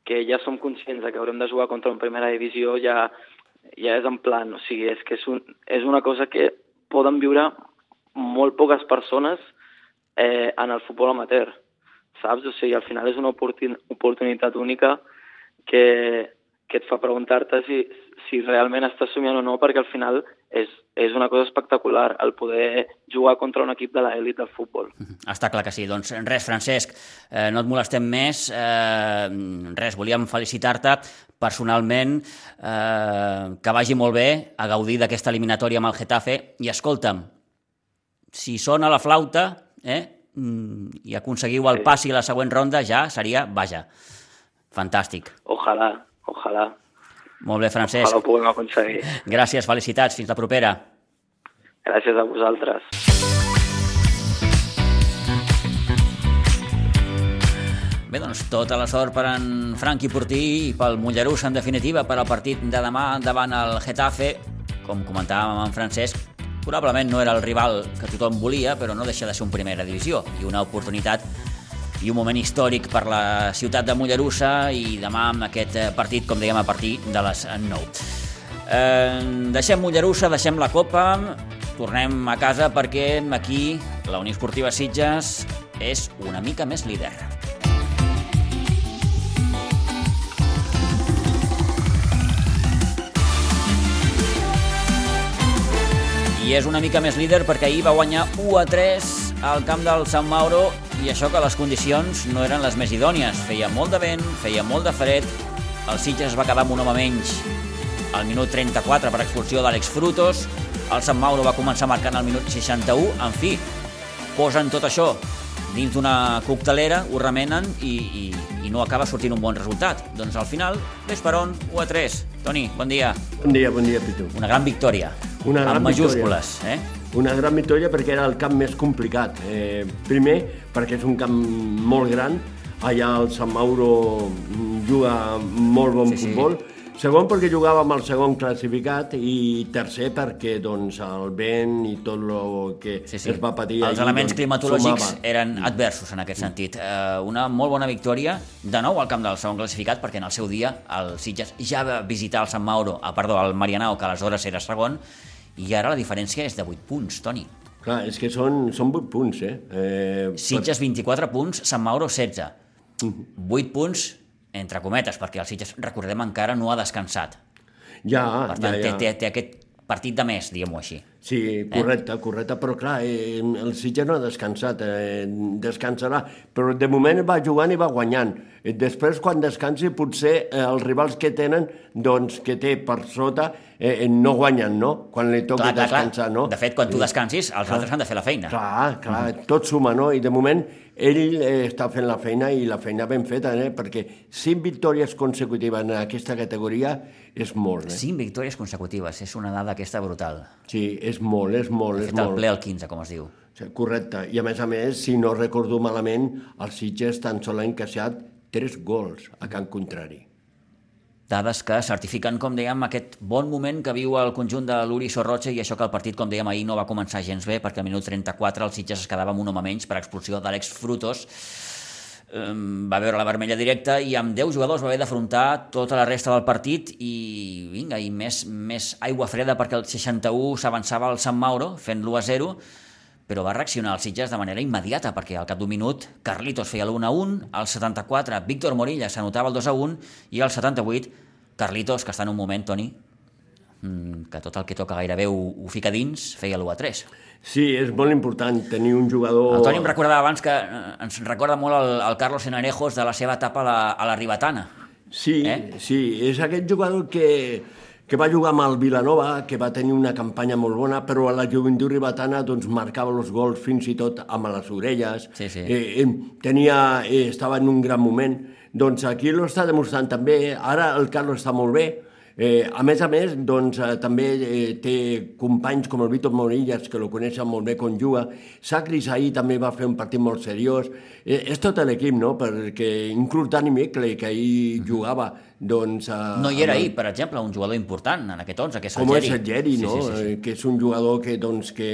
Speaker 4: que ja som conscients de que haurem de jugar contra una primera divisió, ja, ja és en plan, o sigui, és que és, un, és una cosa que poden viure molt poques persones eh, en el futbol amateur. saps? O sigui, al final és una oportunitat única que, que et fa preguntar-te si, si realment estàs somiant o no, perquè al final és, és una cosa espectacular el poder jugar contra un equip de l'elit del futbol. [LAUGHS]
Speaker 1: Està clar que sí. Doncs res, Francesc, eh, no et molestem més. Eh, res, volíem felicitar-te personalment, eh, que vagi molt bé a gaudir d'aquesta eliminatòria amb el Getafe. I escolta'm, si sona la flauta eh, mm, i aconseguiu el passi a la següent ronda, ja seria, vaja, fantàstic.
Speaker 4: Ojalà, ojalà.
Speaker 1: Molt bé, Francesc.
Speaker 4: Ojalà ho puguem aconseguir.
Speaker 1: Gràcies, felicitats, fins la propera.
Speaker 4: Gràcies a vosaltres.
Speaker 1: Bé, doncs tota la sort per en Franqui Portí i pel Mollerús, en definitiva, per al partit de demà davant el Getafe. Com comentàvem amb en Francesc, probablement no era el rival que tothom volia, però no deixa de ser un primera divisió i una oportunitat i un moment històric per la ciutat de Mollerussa i demà amb aquest partit, com dèiem, a partir de les 9. Eh, deixem Mollerussa, deixem la Copa, tornem a casa perquè aquí la Unió Esportiva Sitges és una mica més líder. I és una mica més líder perquè ahir va guanyar 1 a 3 al camp del Sant Mauro i això que les condicions no eren les més idònies. Feia molt de vent, feia molt de fred, el Sitges es va quedar amb un home menys al minut 34 per expulsió d'Àlex Frutos, el Sant Mauro va començar marcant al minut 61, en fi, posen tot això dins d'una coctelera, ho remenen i, i, i no acaba sortint un bon resultat. Doncs al final, ves per on, 1 a 3. Toni, bon dia.
Speaker 5: Bon dia, bon dia, Pitu.
Speaker 1: Una gran victòria.
Speaker 5: Una gran
Speaker 1: amb majúscules,
Speaker 5: victòria.
Speaker 1: eh?
Speaker 5: Una gran victòria perquè era el camp més complicat. Eh, primer, perquè és un camp molt gran, allà el Sant Mauro juga molt bon
Speaker 1: Sí, sí.
Speaker 5: futbol. Segon, perquè jugava amb el segon classificat i tercer, perquè doncs, el vent i tot el que
Speaker 1: Sí, sí.
Speaker 5: es va patir
Speaker 1: Els
Speaker 5: allí,
Speaker 1: elements
Speaker 5: doncs,
Speaker 1: climatològics
Speaker 5: sumava.
Speaker 1: eren adversos en aquest sentit. Eh, una molt bona victòria, de nou al camp del segon classificat, perquè en el seu dia el Sitges ja va visitar el Sant Mauro, ah, perdó, el Marianao, que aleshores era segon, i ara la diferència és de 8 punts, Toni.
Speaker 5: Clar, és que són, són 8 punts, eh? eh
Speaker 1: Sitges 24 punts, Sant Mauro 16.
Speaker 5: Mhm.
Speaker 1: 8 punts, entre cometes, perquè el Sitges, recordem, encara no ha descansat.
Speaker 5: Ja,
Speaker 1: Per tant,
Speaker 5: ja, ja.
Speaker 1: Té, té, té aquest partit de més, diguem-ho així.
Speaker 5: Sí, correcte, correcte, però clar, eh, el Sitges no ha descansat, eh, descansarà, però de moment va jugant i va guanyant. Eh, Després, quan descansi, potser eh, els rivals que tenen, doncs, que té per sota, eh, eh, no guanyen, no? Quan li
Speaker 1: Clar, clar,
Speaker 5: descansar,
Speaker 1: clar.
Speaker 5: no?
Speaker 1: De fet, quan tu descansis, els altres han de fer la feina.
Speaker 5: Clar, clar, tot suma, no? I de moment ell eh, està fent la feina i la feina ben feta, eh? perquè cinc victòries consecutives en aquesta categoria és molt, eh?
Speaker 1: 5 victòries consecutives, és una dada aquesta brutal.
Speaker 5: Sí, és molt, és molt, és
Speaker 1: fet el
Speaker 5: molt.
Speaker 1: ple al 15, com es diu.
Speaker 5: Sí, correcte. I a més a més, si no recordo malament, el Sitges tan sol ha encaixat tres gols a Can Contrari.
Speaker 1: Dades que certifiquen, com dèiem, aquest bon moment que viu el conjunt de l'Uri Sorroche i això que el partit, com dèiem ahir, no va començar gens bé perquè al minut 34 el Sitges es quedava amb un home menys per expulsió d'Àlex Frutos. Va veure la vermella directa i amb 10 jugadors va haver d'afrontar tota la resta del partit i vinga, i més, més aigua freda perquè el 61 s'avançava al Sant Mauro fent l'1 a 0 però va reaccionar el Sitges de manera immediata perquè al cap d'un minut Carlitos feia l'1 a 1, al 74 Víctor Morilla s'anotava el 2 a 1 i al 78 Carlitos, que està en un moment, Toni, mm, que tot el que toca gairebé ho, ho fica dins, feia l'1 a 3.
Speaker 5: Sí, és molt important tenir un jugador...
Speaker 1: El Toni em recordava abans que eh, ens recorda molt el, el Carlos Enarejos de la seva etapa a la, a la Ribatana.
Speaker 5: Sí,
Speaker 1: Eh?
Speaker 5: sí, és aquest jugador que, que va jugar amb el Vilanova, que va tenir una campanya molt bona, però a la joventut ribatana doncs, marcava els gols fins i tot amb les orelles.
Speaker 1: Sí, sí.
Speaker 5: Eh, eh, tenia, eh, estava en un gran moment. Doncs aquí lo està demostrant també. Ara el Carlos està molt bé. Eh, a més a més, doncs, eh, també eh, té companys com el Víctor Morillas, que lo coneixen molt bé quan juga. Sacris ahir també va fer un partit molt seriós. Eh, és tot l'equip, no?, perquè inclús Dani Meckley, que ahir jugava, doncs... Eh,
Speaker 1: No hi era ahir, per exemple, un jugador important en aquest 11, que és el
Speaker 5: com
Speaker 1: Geri.
Speaker 5: és el Geri, no?
Speaker 1: Sí, sí, sí, sí.
Speaker 5: Eh, que és un jugador que, doncs, que,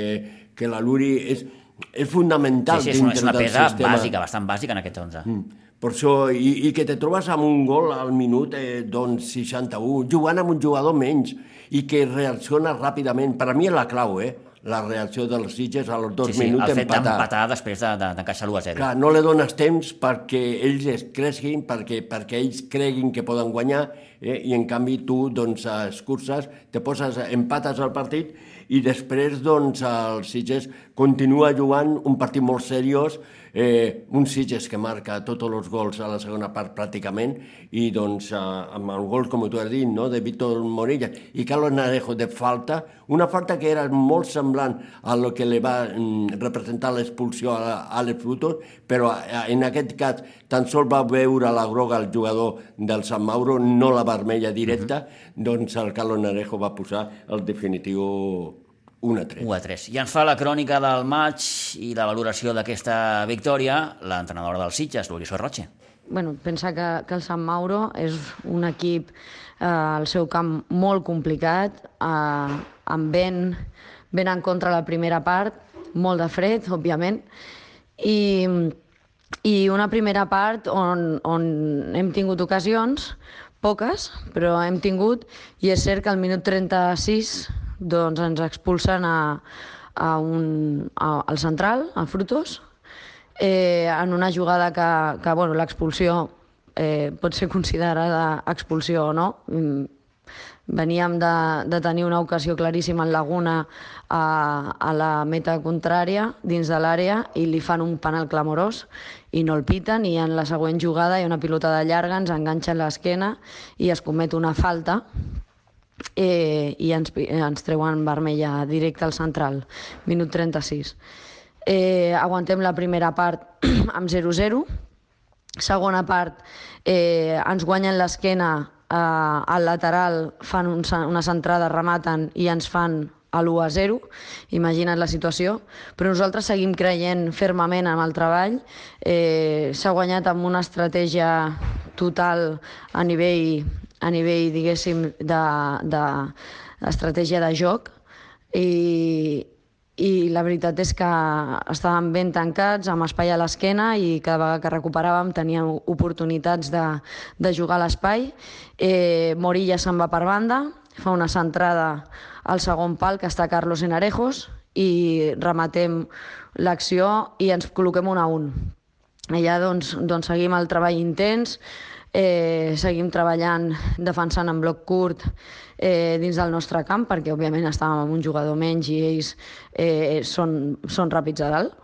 Speaker 5: que la Luri és, és fundamental
Speaker 1: Sí, sí, és una, és una
Speaker 5: dintre del
Speaker 1: pedra
Speaker 5: sistema.
Speaker 1: bàsica, bastant bàsica en aquest 11.
Speaker 5: Mm. Per això, i, i que te trobes amb un gol al minut eh, doncs 61, jugant amb un jugador menys i que reacciona ràpidament. Per a mi és la clau, eh? la reacció dels Sitges als dos
Speaker 1: sí, sí,
Speaker 5: minuts
Speaker 1: el fet
Speaker 5: empatar.
Speaker 1: d'empatar després de- de- d'encaixar l'1 a 0.
Speaker 5: Clar, no li dones temps perquè ells es cresquin, perquè, perquè ells creguin que poden guanyar, eh? i en canvi tu doncs, escurces, te poses, empates el partit i després doncs, el Sitges continua jugant un partit molt seriós, eh, un Sitges que marca tots els gols a la segona part pràcticament i doncs eh, amb el gol, com tu has dit, no? de Víctor Morilla i Carlos Narejo de falta, una falta que era molt semblant a lo que li va mm, representar l'expulsió a Alex Frutos, però eh, en aquest cas tan sols va veure la groga el jugador del Sant Mauro, no la vermella directa, doncs el Carlos Narejo va posar el definitiu 1 a 3.
Speaker 1: 1 a 3. I ens fa la crònica del maig i la valoració d'aquesta victòria l'entrenadora dels Sitges, l'Oriol Roche.
Speaker 6: bueno, pensa que, que el Sant Mauro és un equip eh, al seu camp molt complicat, eh, amb vent, vent en contra la primera part, molt de fred, òbviament, i, i una primera part on, on hem tingut ocasions, poques, però hem tingut, i és cert que al minut 36 doncs ens expulsen a, a un, a, al central, a Frutos, eh, en una jugada que, que bueno, l'expulsió eh, pot ser considerada expulsió o no. Mm, Veníem de, de tenir una ocasió claríssima en Laguna a, a la meta contrària, dins de l'àrea, i li fan un penal clamorós i no el piten, i en la següent jugada hi ha una pilota de llarga, ens enganxa en l'esquena i es comet una falta eh, i ens, eh, ens treuen vermella directe al central, minut 36. Eh, aguantem la primera part [CLEARS THROAT] amb 0-0, segona part eh, ens guanyen l'esquena eh, al lateral, fan un, una centrada, rematen i ens fan a l'1 a 0, imagina't la situació, però nosaltres seguim creient fermament en el treball, eh, s'ha guanyat amb una estratègia total a nivell, a nivell diguéssim, de, de, d'estratègia de joc, i, i la veritat és que estàvem ben tancats, amb espai a l'esquena i cada vegada que recuperàvem teníem oportunitats de, de jugar a l'espai. Eh, Morilla se'n va per banda, fa una centrada al segon pal, que està Carlos Enarejos, i rematem l'acció i ens col·loquem un a un. Allà doncs, doncs seguim el treball intens, eh, seguim treballant, defensant en bloc curt eh, dins del nostre camp, perquè òbviament estàvem amb un jugador menys i ells eh, són, són ràpids a dalt.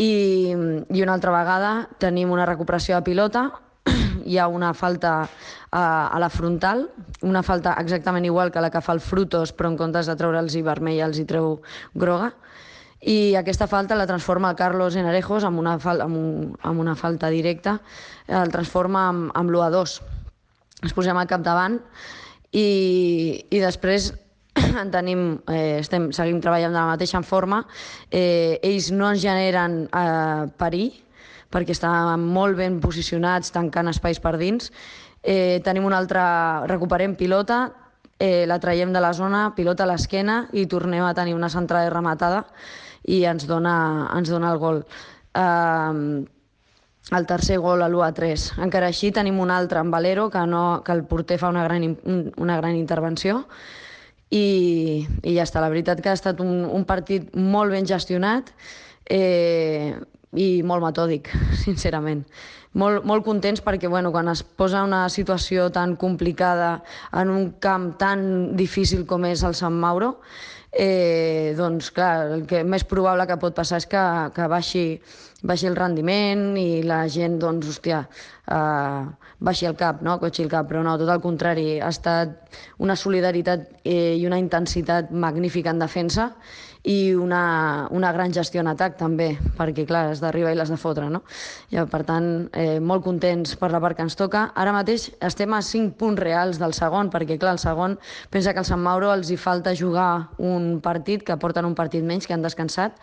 Speaker 6: I, I una altra vegada tenim una recuperació de pilota, [CLEARS THROAT] hi ha una falta a, a la frontal, una falta exactament igual que la que fa el Frutos, però en comptes de treure'ls i vermell els hi treu groga, i aquesta falta la transforma el Carlos Enarejos amb una, fal amb un, amb una falta directa, el transforma amb, amb l'1-2. Ens posem al capdavant i, i després en [CLEARS THROAT] tenim, eh, estem, seguim treballant de la mateixa forma. Eh, ells no ens generen eh, perill, perquè estàvem molt ben posicionats, tancant espais per dins. Eh, tenim una altra, recuperem pilota, eh, la traiem de la zona, pilota a l'esquena i tornem a tenir una centrada rematada i ens dona, ens dona el gol. Eh, el tercer gol a l'1 a 3. Encara així tenim un altre en Valero que, no, que el porter fa una gran, una gran intervenció i, i ja està. La veritat que ha estat un, un partit molt ben gestionat eh, i molt metòdic, [LAUGHS] sincerament. Molt, molt contents perquè bueno, quan es posa una situació tan complicada en un camp tan difícil com és el Sant Mauro, eh, doncs clar, el que més probable que pot passar és que, que baixi, baixi el rendiment i la gent, doncs, hòstia, eh, baixi el cap, no? cotxi el cap, però no, tot el contrari, ha estat una solidaritat eh, i una intensitat magnífica en defensa i una, una gran gestió en atac també, perquè clar, has d'arribar i l'has de fotre, no? I, per tant, eh, molt contents per la part que ens toca. Ara mateix estem a 5 punts reals del segon, perquè clar, el segon pensa que al Sant Mauro els hi falta jugar un partit, que porten un partit menys, que han descansat.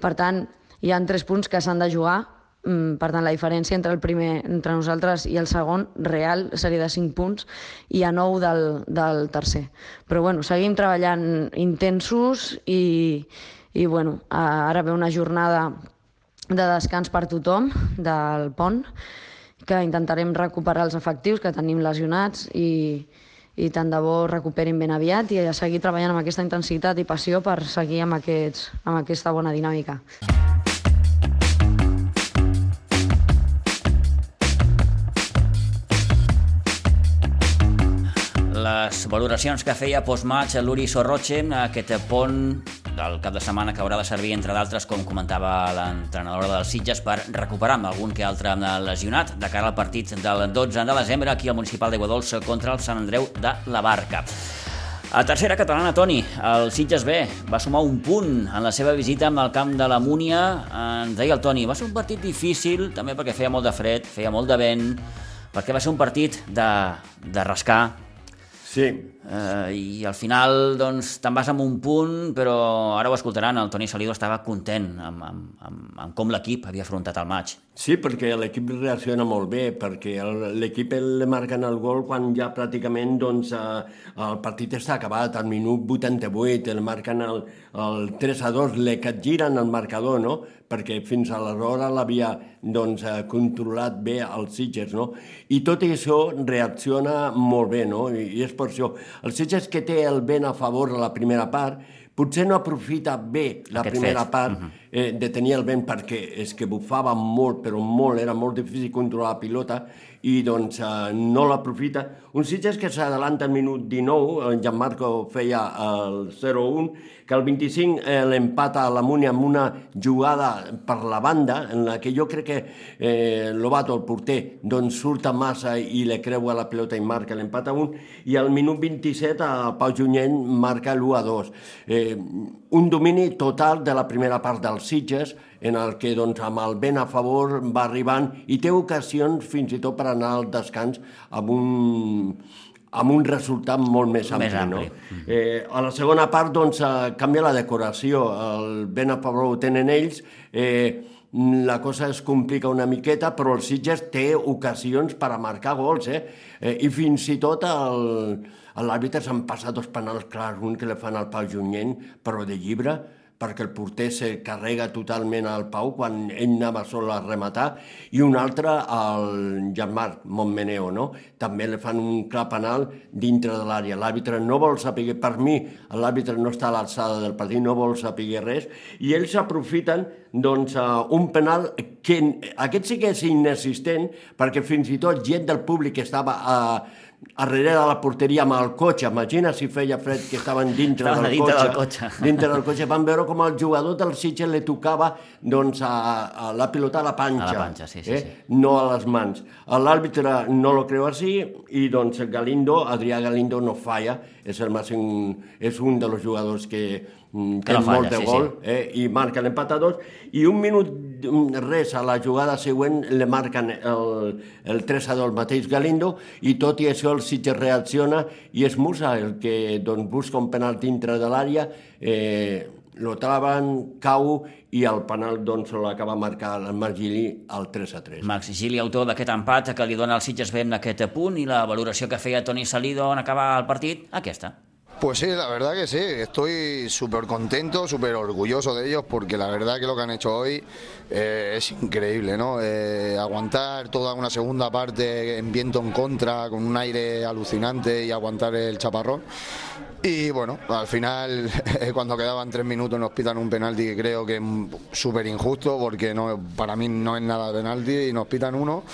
Speaker 6: Per tant, hi han 3 punts que s'han de jugar, per tant, la diferència entre el primer, entre nosaltres i el segon real seria de 5 punts i a 9 del, del tercer. Però bueno, seguim treballant intensos i, i bueno, ara ve una jornada de descans per tothom del pont, que intentarem recuperar els efectius que tenim lesionats i, i tant de bo recuperin ben aviat i a seguir treballant amb aquesta intensitat i passió per seguir amb, aquests, amb aquesta bona dinàmica.
Speaker 1: Les valoracions que feia postmatch l'Uri Sorroche, aquest pont del cap de setmana que haurà de servir, entre d'altres, com comentava l'entrenadora dels Sitges, per recuperar amb algun que altre lesionat de cara al partit del 12 de desembre aquí al Municipal d'Aiguadols contra el Sant Andreu de la Barca. A tercera catalana, Toni, el Sitges B va sumar un punt en la seva visita amb el camp de la Múnia. Ens deia el Toni, va ser un partit difícil, també perquè feia molt de fred, feia molt de vent, perquè va ser un partit de, de rascar,
Speaker 5: Sí.
Speaker 1: Eh, I al final, doncs, te'n vas amb un punt, però ara ho escoltaran, el Toni Salido estava content amb, amb, amb, amb com l'equip havia afrontat el maig.
Speaker 5: Sí, perquè l'equip reacciona molt bé, perquè l'equip le marquen el gol quan ja pràcticament doncs, eh, el partit està acabat, al minut 88, el marquen el, el 3 a 2, le capgiren el marcador, no? perquè fins aleshores l'havia doncs, eh, controlat bé els Sitges, no? I tot això reacciona molt bé, no? I, i és per això. El Sitges que té el vent a favor a la primera part, potser no aprofita bé la Aquest primera fet. part uh -huh. eh, de tenir el vent perquè és que bufava molt, però molt, era molt difícil controlar la pilota i doncs eh, no l'aprofita. Un Sitges que s'adalanta al minut 19, en Gianmarco feia el 0-1, que el 25 eh, l'empata a la Múnia amb una jugada per la banda, en la que jo crec que eh, Lobato, el porter, doncs surt a massa i le creua la pilota i marca l'empat a un, i al minut 27 el Pau Junyent marca l'1-2. Eh, un domini total de la primera part dels Sitges, en el que doncs, amb el vent a favor va arribant i té ocasions fins i tot per anar al descans amb un, amb un resultat molt més ampli. Més ampli. No? Eh, a la segona part doncs, eh, canvia la decoració, el vent a favor ho tenen ells, eh, la cosa es complica una miqueta, però el Sitges té ocasions per a marcar gols, eh? eh I fins i tot l'àrbitre s'han passat dos penals clars, un que le fan al Pau Junyent, però de llibre, perquè el porter se carrega totalment al Pau quan ell anava sol a rematar, i un altre al Jean-Marc Montmeneo, no? També li fan un clar penal dintre de l'àrea. L'àrbitre no vol saber, per mi, l'àrbitre no està a l'alçada del partit, no vol saber res, i ells aprofiten doncs, uh, un penal que aquest sí que és inexistent, perquè fins i tot gent del públic que estava uh, darrere de la porteria amb el cotxe. Imagina si feia fred que estaven dintre,
Speaker 1: estaven
Speaker 5: del,
Speaker 1: dintre
Speaker 5: cotxe,
Speaker 1: del cotxe.
Speaker 5: Dintre del cotxe. Van veure com el jugador del Sitges li tocava doncs, a, a la pilota a la panxa.
Speaker 1: A la panxa, sí, sí,
Speaker 5: eh?
Speaker 1: sí.
Speaker 5: No a les mans. L'àrbitre no lo creu així i doncs Galindo, Adrià Galindo no falla. És, el màxim, és un dels jugadors que Mm, que no falla, molt de sí, gol sí. Eh, i marca l'empat a dos i un minut res a la jugada següent le marquen el, el 3 a 2 el mateix Galindo i tot i això el Sitges reacciona i és Musa el que doncs, busca un penal dintre de l'àrea eh, lo traven, cau i el penal doncs, l'acaba marcar el Marc Gili al 3 a 3.
Speaker 1: Max Gili, autor d'aquest empat que li dona al Sitges ben aquest punt i la valoració que feia Toni Salido en acabar el partit, aquesta.
Speaker 7: Pues sí, la verdad que sí, estoy súper contento, súper orgulloso de ellos porque la verdad que lo que han hecho hoy eh, es increíble, ¿no? Eh, aguantar toda una segunda parte en viento en contra, con un aire alucinante y aguantar el chaparrón. Y bueno, al final, [LAUGHS] cuando quedaban tres minutos, nos pitan un penalti que creo que es súper injusto, porque no, para mí no es nada penalti, y nos pitan uno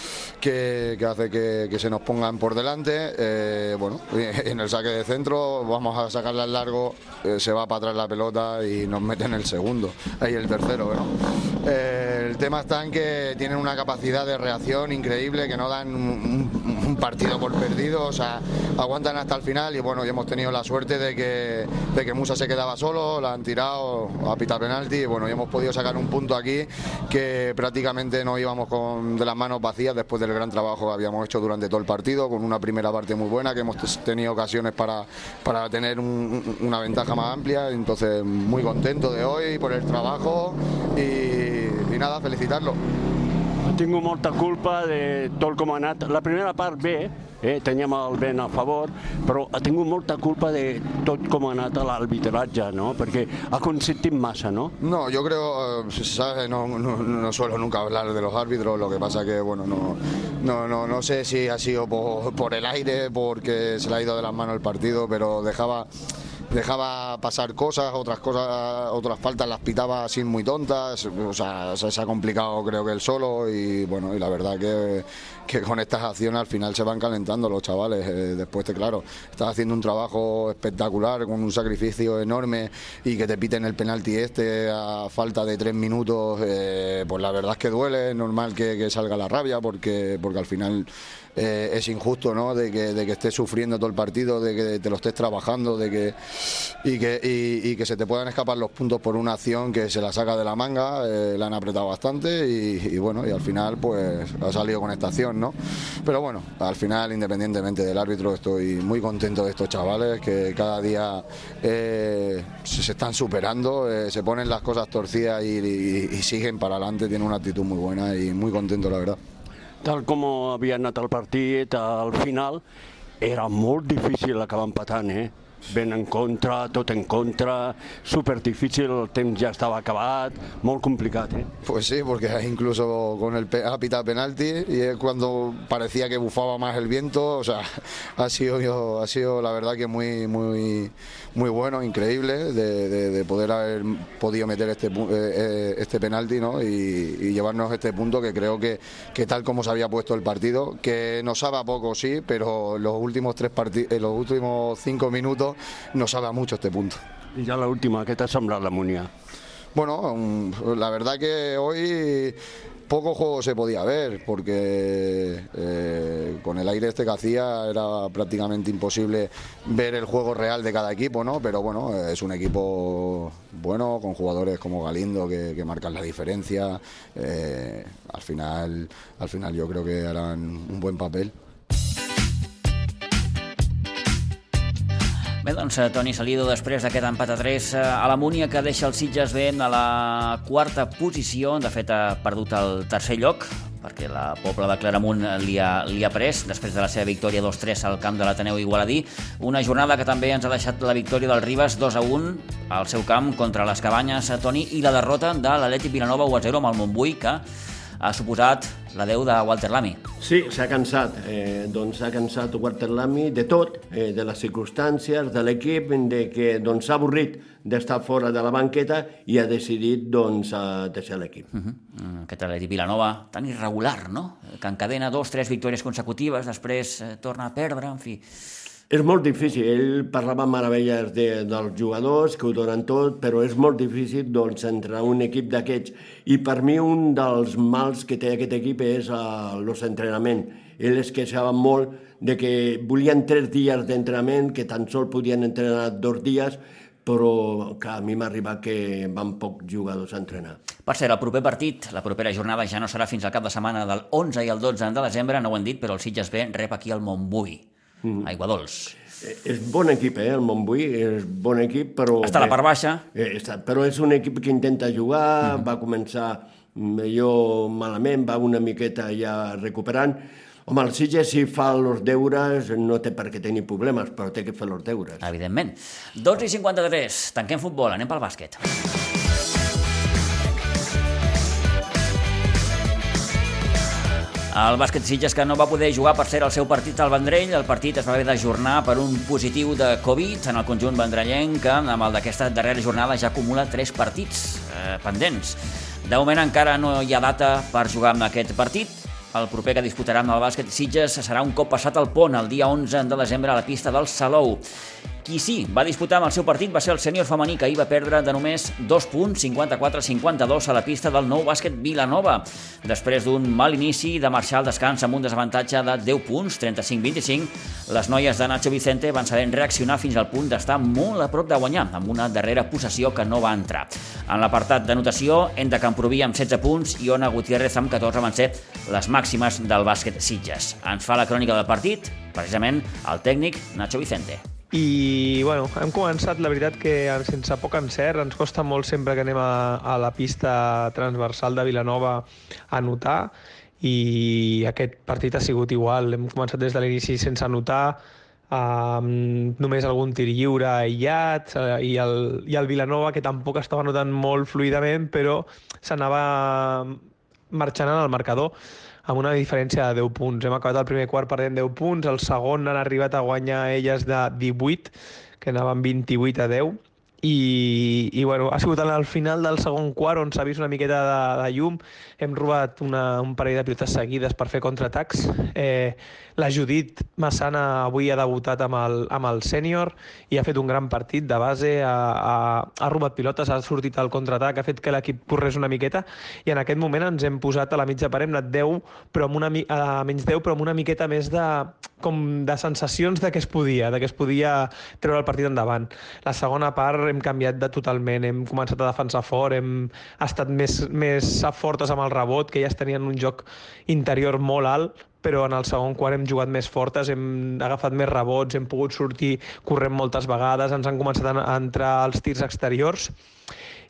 Speaker 7: que, hace que, se nos pongan por delante. Eh, bueno, [LAUGHS] en el saque de centro, vamos a sacarla al largo, eh, se va para atrás la pelota y nos meten el segundo, ahí el tercero. Eh, el tema está en que tienen una capacidad de reacción increíble, que no dan un partido por perdido, o sea, aguantan hasta el final y bueno, ya hemos tenido la suerte de que, de que Musa se quedaba solo, la han tirado a pita penalti y bueno, y hemos podido sacar un punto aquí que prácticamente no íbamos con de las manos vacías después del gran trabajo que habíamos hecho durante todo el partido, con una primera parte muy buena, que hemos tenido ocasiones para, para tener una ventaja más amplia, entonces muy contento de hoy por el trabajo y, y nada, felicitarlo.
Speaker 8: Tinc molta culpa de tot com ha anat. La primera part bé,
Speaker 5: eh? teníem el vent a favor, però ha tingut molta culpa de tot com ha anat l'arbitratge, ¿no? Perquè ha consentit massa, ¿no?
Speaker 7: No, yo creo, eh, ¿sabes? No, no, no, suelo nunca hablar de los árbitros, lo que pasa que, bueno, no, no, no, no sé si ha sido por, por el aire, porque se le ha ido de las manos el partido, pero dejaba dejaba pasar cosas, otras cosas, otras faltas las pitaba así muy tontas, o sea, se ha complicado creo que él solo y bueno, y la verdad que, que con estas acciones al final se van calentando los chavales, eh, después te claro, estás haciendo un trabajo espectacular con un sacrificio enorme y que te piten el penalti este a falta de tres minutos, eh, pues la verdad es que duele, es normal que, que salga la rabia porque, porque al final eh, es injusto, ¿no? De que, de que estés sufriendo todo el partido, de que te lo estés trabajando, de que y que, y, que se te puedan escapar los puntos por una acción que se la saca de la manga, eh, la han apretado bastante y, bueno, y al final pues ha salido con esta acción, ¿no? Pero bueno, al final, independientemente del árbitro, estoy muy contento de estos chavales que cada día eh, se, están superando, se ponen las cosas torcidas y, y siguen para adelante, tienen una actitud muy buena y muy contento, la verdad.
Speaker 5: Tal com havia anat el partit, al final era molt difícil acabar empatant, eh? Ben en contra, tot en contra, súper difícil, el temps ja estava acabat, molt complicat, ¿eh?
Speaker 7: Pues sí, porque incluso con el ha pitado penalti y es cuando parecía que bufaba más el viento, o sea, [LAUGHS] ha sido, ha sido la verdad que muy, muy, muy bueno, increíble de, de, de poder haber podido meter este, eh, este penalti ¿no? y, y, llevarnos este punto que creo que, que tal como se había puesto el partido, que nos sabe a poco, sí, pero los últimos tres los últimos cinco minutos nos sabe mucho este punto.
Speaker 5: Y ya la última, ¿qué te ha sembrado la Munia?
Speaker 7: Bueno, la verdad que hoy poco juego se podía ver porque eh, con el aire este que hacía era prácticamente imposible ver el juego real de cada equipo, ¿no? Pero bueno, es un equipo bueno con jugadores como Galindo que, marcan la diferencia. Eh, al final, al final yo creo que harán un buen papel.
Speaker 1: Bé, doncs, eh, Toni Salido, després d'aquest empat a 3 eh, a la Múnia, que deixa el Sitges ben a la quarta posició. De fet, ha perdut el tercer lloc, perquè la Pobla de Claramunt li ha, li ha pres, després de la seva victòria 2-3 al camp de l'Ateneu Igualadí. Una jornada que també ens ha deixat la victòria del Ribas 2-1 al seu camp contra les Cabanyes, a Toni, i la derrota de l'Atlètic Vilanova 1-0 amb el Montbui, que ha suposat la Déu de Walter Lamy.
Speaker 5: Sí, s'ha cansat. Eh, doncs s'ha cansat Walter Lamy de tot, eh, de les circumstàncies, de l'equip, de que doncs, s'ha avorrit d'estar fora de la banqueta i ha decidit doncs, a deixar l'equip. Uh
Speaker 1: -huh. Mm, aquest Atleti Vilanova tan irregular, no? Que encadena dos, tres victòries consecutives, després eh, torna a perdre, en fi
Speaker 5: és molt difícil, ell parlava meravelles de, dels jugadors, que ho donen tot, però és molt difícil doncs, entrar un equip d'aquests. I per mi un dels mals que té aquest equip és l'entrenament. Ell es queixava molt de que volien tres dies d'entrenament, que tan sol podien entrenar dos dies, però que a mi m'ha arribat que van pocs jugadors a entrenar.
Speaker 1: Per cert, el proper partit, la propera jornada ja no serà fins al cap de setmana del 11 i el 12 de desembre, no ho hem dit, però el Sitges B rep aquí el Montbui mm. Aigua Dols.
Speaker 5: Eh, és bon equip, eh, el Montbui, és bon equip, però...
Speaker 1: Està a la part baixa.
Speaker 5: Eh, està, però és un equip que intenta jugar, mm. va començar millor malament, va una miqueta ja recuperant. Home, el Sitges, si fa els deures, no té per què tenir problemes, però té que fer els deures.
Speaker 1: Evidentment. 12 i 53, tanquem futbol, anem pel bàsquet. El bàsquet Sitges que no va poder jugar per ser el seu partit al Vendrell. El partit es va haver d'ajornar per un positiu de Covid en el conjunt vendrellenc que amb el d'aquesta darrera jornada ja acumula tres partits eh, pendents. De moment encara no hi ha data per jugar amb aquest partit. El proper que disputarà amb el bàsquet Sitges serà un cop passat el pont, el dia 11 de desembre a la pista del Salou. Qui sí va disputar amb el seu partit va ser el sènior femení, que ahir va perdre de només 2 punts, 54-52 a la pista del nou bàsquet Vilanova. Després d'un mal inici de marxar al descans amb un desavantatge de 10 punts, 35-25, les noies de Nacho Vicente van saber reaccionar fins al punt d'estar molt a prop de guanyar, amb una darrera possessió que no va entrar. En l'apartat d'anotació, Enda Camproví amb 16 punts i Ona Gutiérrez amb 14 van ser les màximes del bàsquet Sitges. Ens fa la crònica del partit, precisament el tècnic Nacho Vicente.
Speaker 8: I bueno, hem començat, la veritat, que sense poc encert, ens costa molt sempre que anem a, a la pista transversal de Vilanova a notar i aquest partit ha sigut igual. Hem començat des de l'inici sense anotar, um, només algun tir lliure aïllat uh, i, el, i el Vilanova que tampoc estava notant molt fluidament però s'anava marxant en el marcador amb una diferència de 10 punts. Hem acabat el primer quart perdent 10 punts, el segon han arribat a guanyar elles de 18, que anaven 28 a 10, i, i bueno, ha sigut al final del segon quart on s'ha vist una miqueta de, de llum. Hem robat una, un parell de pilotes seguides per fer contraatacs. Eh, la Judit Massana avui ha debutat amb el, amb el sènior i ha fet un gran partit de base, ha, ha, ha robat pilotes, ha sortit al contraatac, ha fet que l'equip corrés una miqueta i en aquest moment ens hem posat a la mitja part, hem anat 10, però amb una, a menys 10, però amb una miqueta més de, com de sensacions de que es podia, de que es podia treure el partit endavant. La segona part hem canviat de totalment, hem començat a defensar fort, hem estat més, més fortes amb el rebot, que ja tenien un joc interior molt alt, però en el segon quart hem jugat més fortes, hem agafat més rebots, hem pogut sortir corrent moltes vegades, ens han començat a entrar els tirs exteriors.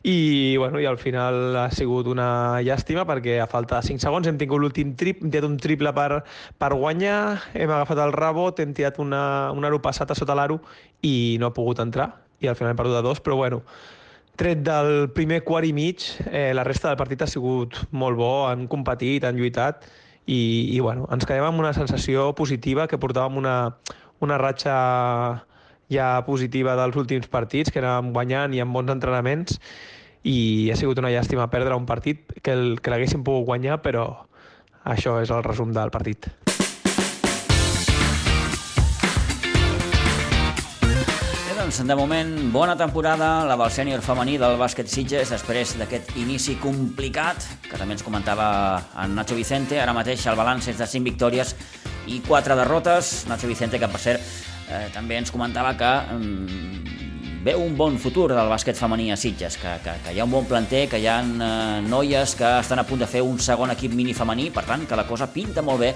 Speaker 8: I, bueno, i al final ha sigut una llàstima perquè a falta de 5 segons hem tingut l'últim trip, hem tirat un triple per, per guanyar, hem agafat el rebot, hem tirat una, un aro passat a sota l'aro i no ha pogut entrar i al final hem perdut de dos, però bueno, tret del primer quart i mig, eh, la resta del partit ha sigut molt bo, han competit, han lluitat i, i bueno, ens quedem amb una sensació positiva que portàvem una, una ratxa ja positiva dels últims partits, que anàvem guanyant i amb bons entrenaments, i ha sigut una llàstima perdre un partit que, el, que l'haguéssim pogut guanyar, però això és el resum del partit.
Speaker 1: Doncs, de moment, bona temporada, la del sènior femení del bàsquet Sitges, després d'aquest inici complicat, que també ens comentava en Nacho Vicente. Ara mateix el balanç és de 5 victòries i 4 derrotes. Nacho Vicente, que per cert, eh, també ens comentava que mm, veu un bon futur del bàsquet femení a Sitges, que, que, que hi ha un bon planter, que hi ha eh, noies que estan a punt de fer un segon equip mini femení, per tant, que la cosa pinta molt bé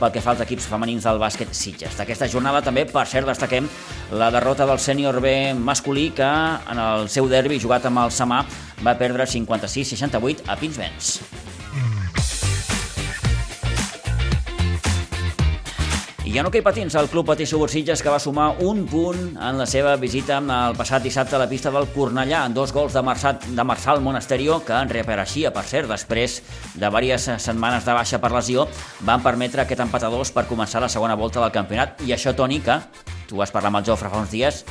Speaker 1: pel que fa als equips femenins del bàsquet Sitges. D'aquesta jornada també, per cert, destaquem la derrota del sènior B masculí que en el seu derbi jugat amb el Samà va perdre 56-68 a Pinsbens. I en hoquei patins, el Club Patí Subursitges que va sumar un punt en la seva visita el passat dissabte a la pista del Cornellà, en dos gols de, Marçal, de Marçal Monasterio, que en reapareixia, per cert, després de diverses setmanes de baixa per lesió, van permetre aquest empat a dos per començar la segona volta del campionat. I això, Toni, que tu vas parlar amb el Jofre fa uns dies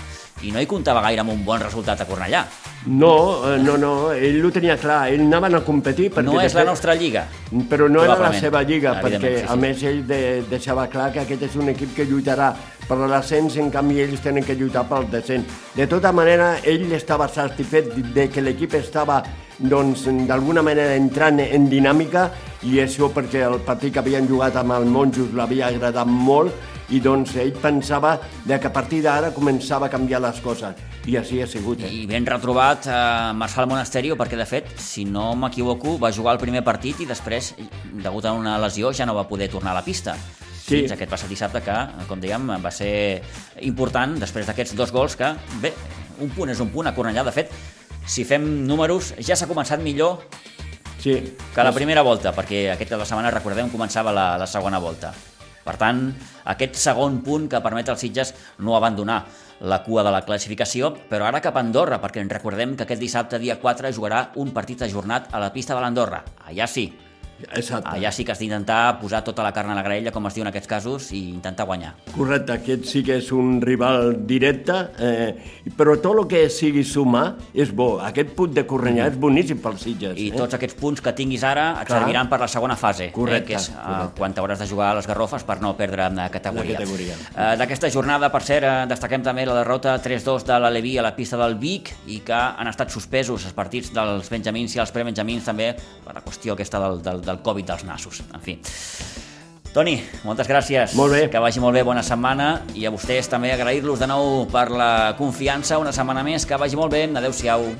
Speaker 1: i no hi comptava gaire amb un bon resultat a Cornellà.
Speaker 5: No, eh, no, no, ell ho tenia clar, ell anava a competir perquè...
Speaker 1: No és fet, la nostra lliga.
Speaker 5: Però no era la seva lliga, perquè sí, sí. a més ell de, deixava clar que aquest és un equip que lluitarà per l'ascens, en canvi ells tenen que lluitar pel descens. De tota manera, ell estava satisfet de que l'equip estava doncs, d'alguna manera entrant en dinàmica i això perquè el partit que havien jugat amb el Monjos l'havia agradat molt i doncs ell pensava de que a partir d'ara començava a canviar les coses i així ha sigut. Eh?
Speaker 1: I ben retrobat eh, Marçal Monasterio perquè de fet, si no m'equivoco, va jugar el primer partit i després, degut a una lesió, ja no va poder tornar a la pista. Sí. Fins aquest passat dissabte que, com dèiem, va ser important després d'aquests dos gols que, bé, un punt és un punt a Cornellà. De fet, si fem números, ja s'ha començat millor
Speaker 5: sí.
Speaker 1: que la primera volta, perquè aquesta la setmana, recordem, començava la, la segona volta. Per tant, aquest segon punt que permet als Sitges no abandonar la cua de la classificació, però ara cap a Andorra, perquè ens recordem que aquest dissabte, dia 4, jugarà un partit ajornat a la pista de l'Andorra. Allà sí,
Speaker 5: Exacte.
Speaker 1: Allà sí que has d'intentar posar tota la carn a la graella, com es diu en aquests casos, i intentar guanyar.
Speaker 5: Correcte, aquest sí que és un rival directe, eh, però tot el que sigui sumar és bo. Aquest punt de Correnyà mm. és boníssim pels Sitges.
Speaker 1: I eh? tots aquests punts que tinguis ara et Clar. serviran per la segona fase,
Speaker 5: correcte,
Speaker 1: eh, que és
Speaker 5: eh, correcte.
Speaker 1: quan t'hauràs de jugar a les Garrofes per no perdre la categoria.
Speaker 5: La categoria.
Speaker 1: Eh, D'aquesta jornada, per cert, eh, destaquem també la derrota 3-2 de l'Aleví a la pista del Vic i que han estat suspesos els partits dels Benjamins i els prebenjamins també per la qüestió aquesta del, del, del Covid dels nassos nassos. En fi. Toni, moltes gràcies.
Speaker 5: Molt bé.
Speaker 1: Que vagi molt bé, bona setmana. I a vostès també agrair-los de nou per la confiança una setmana més. Que vagi molt bé. Adéu-siau.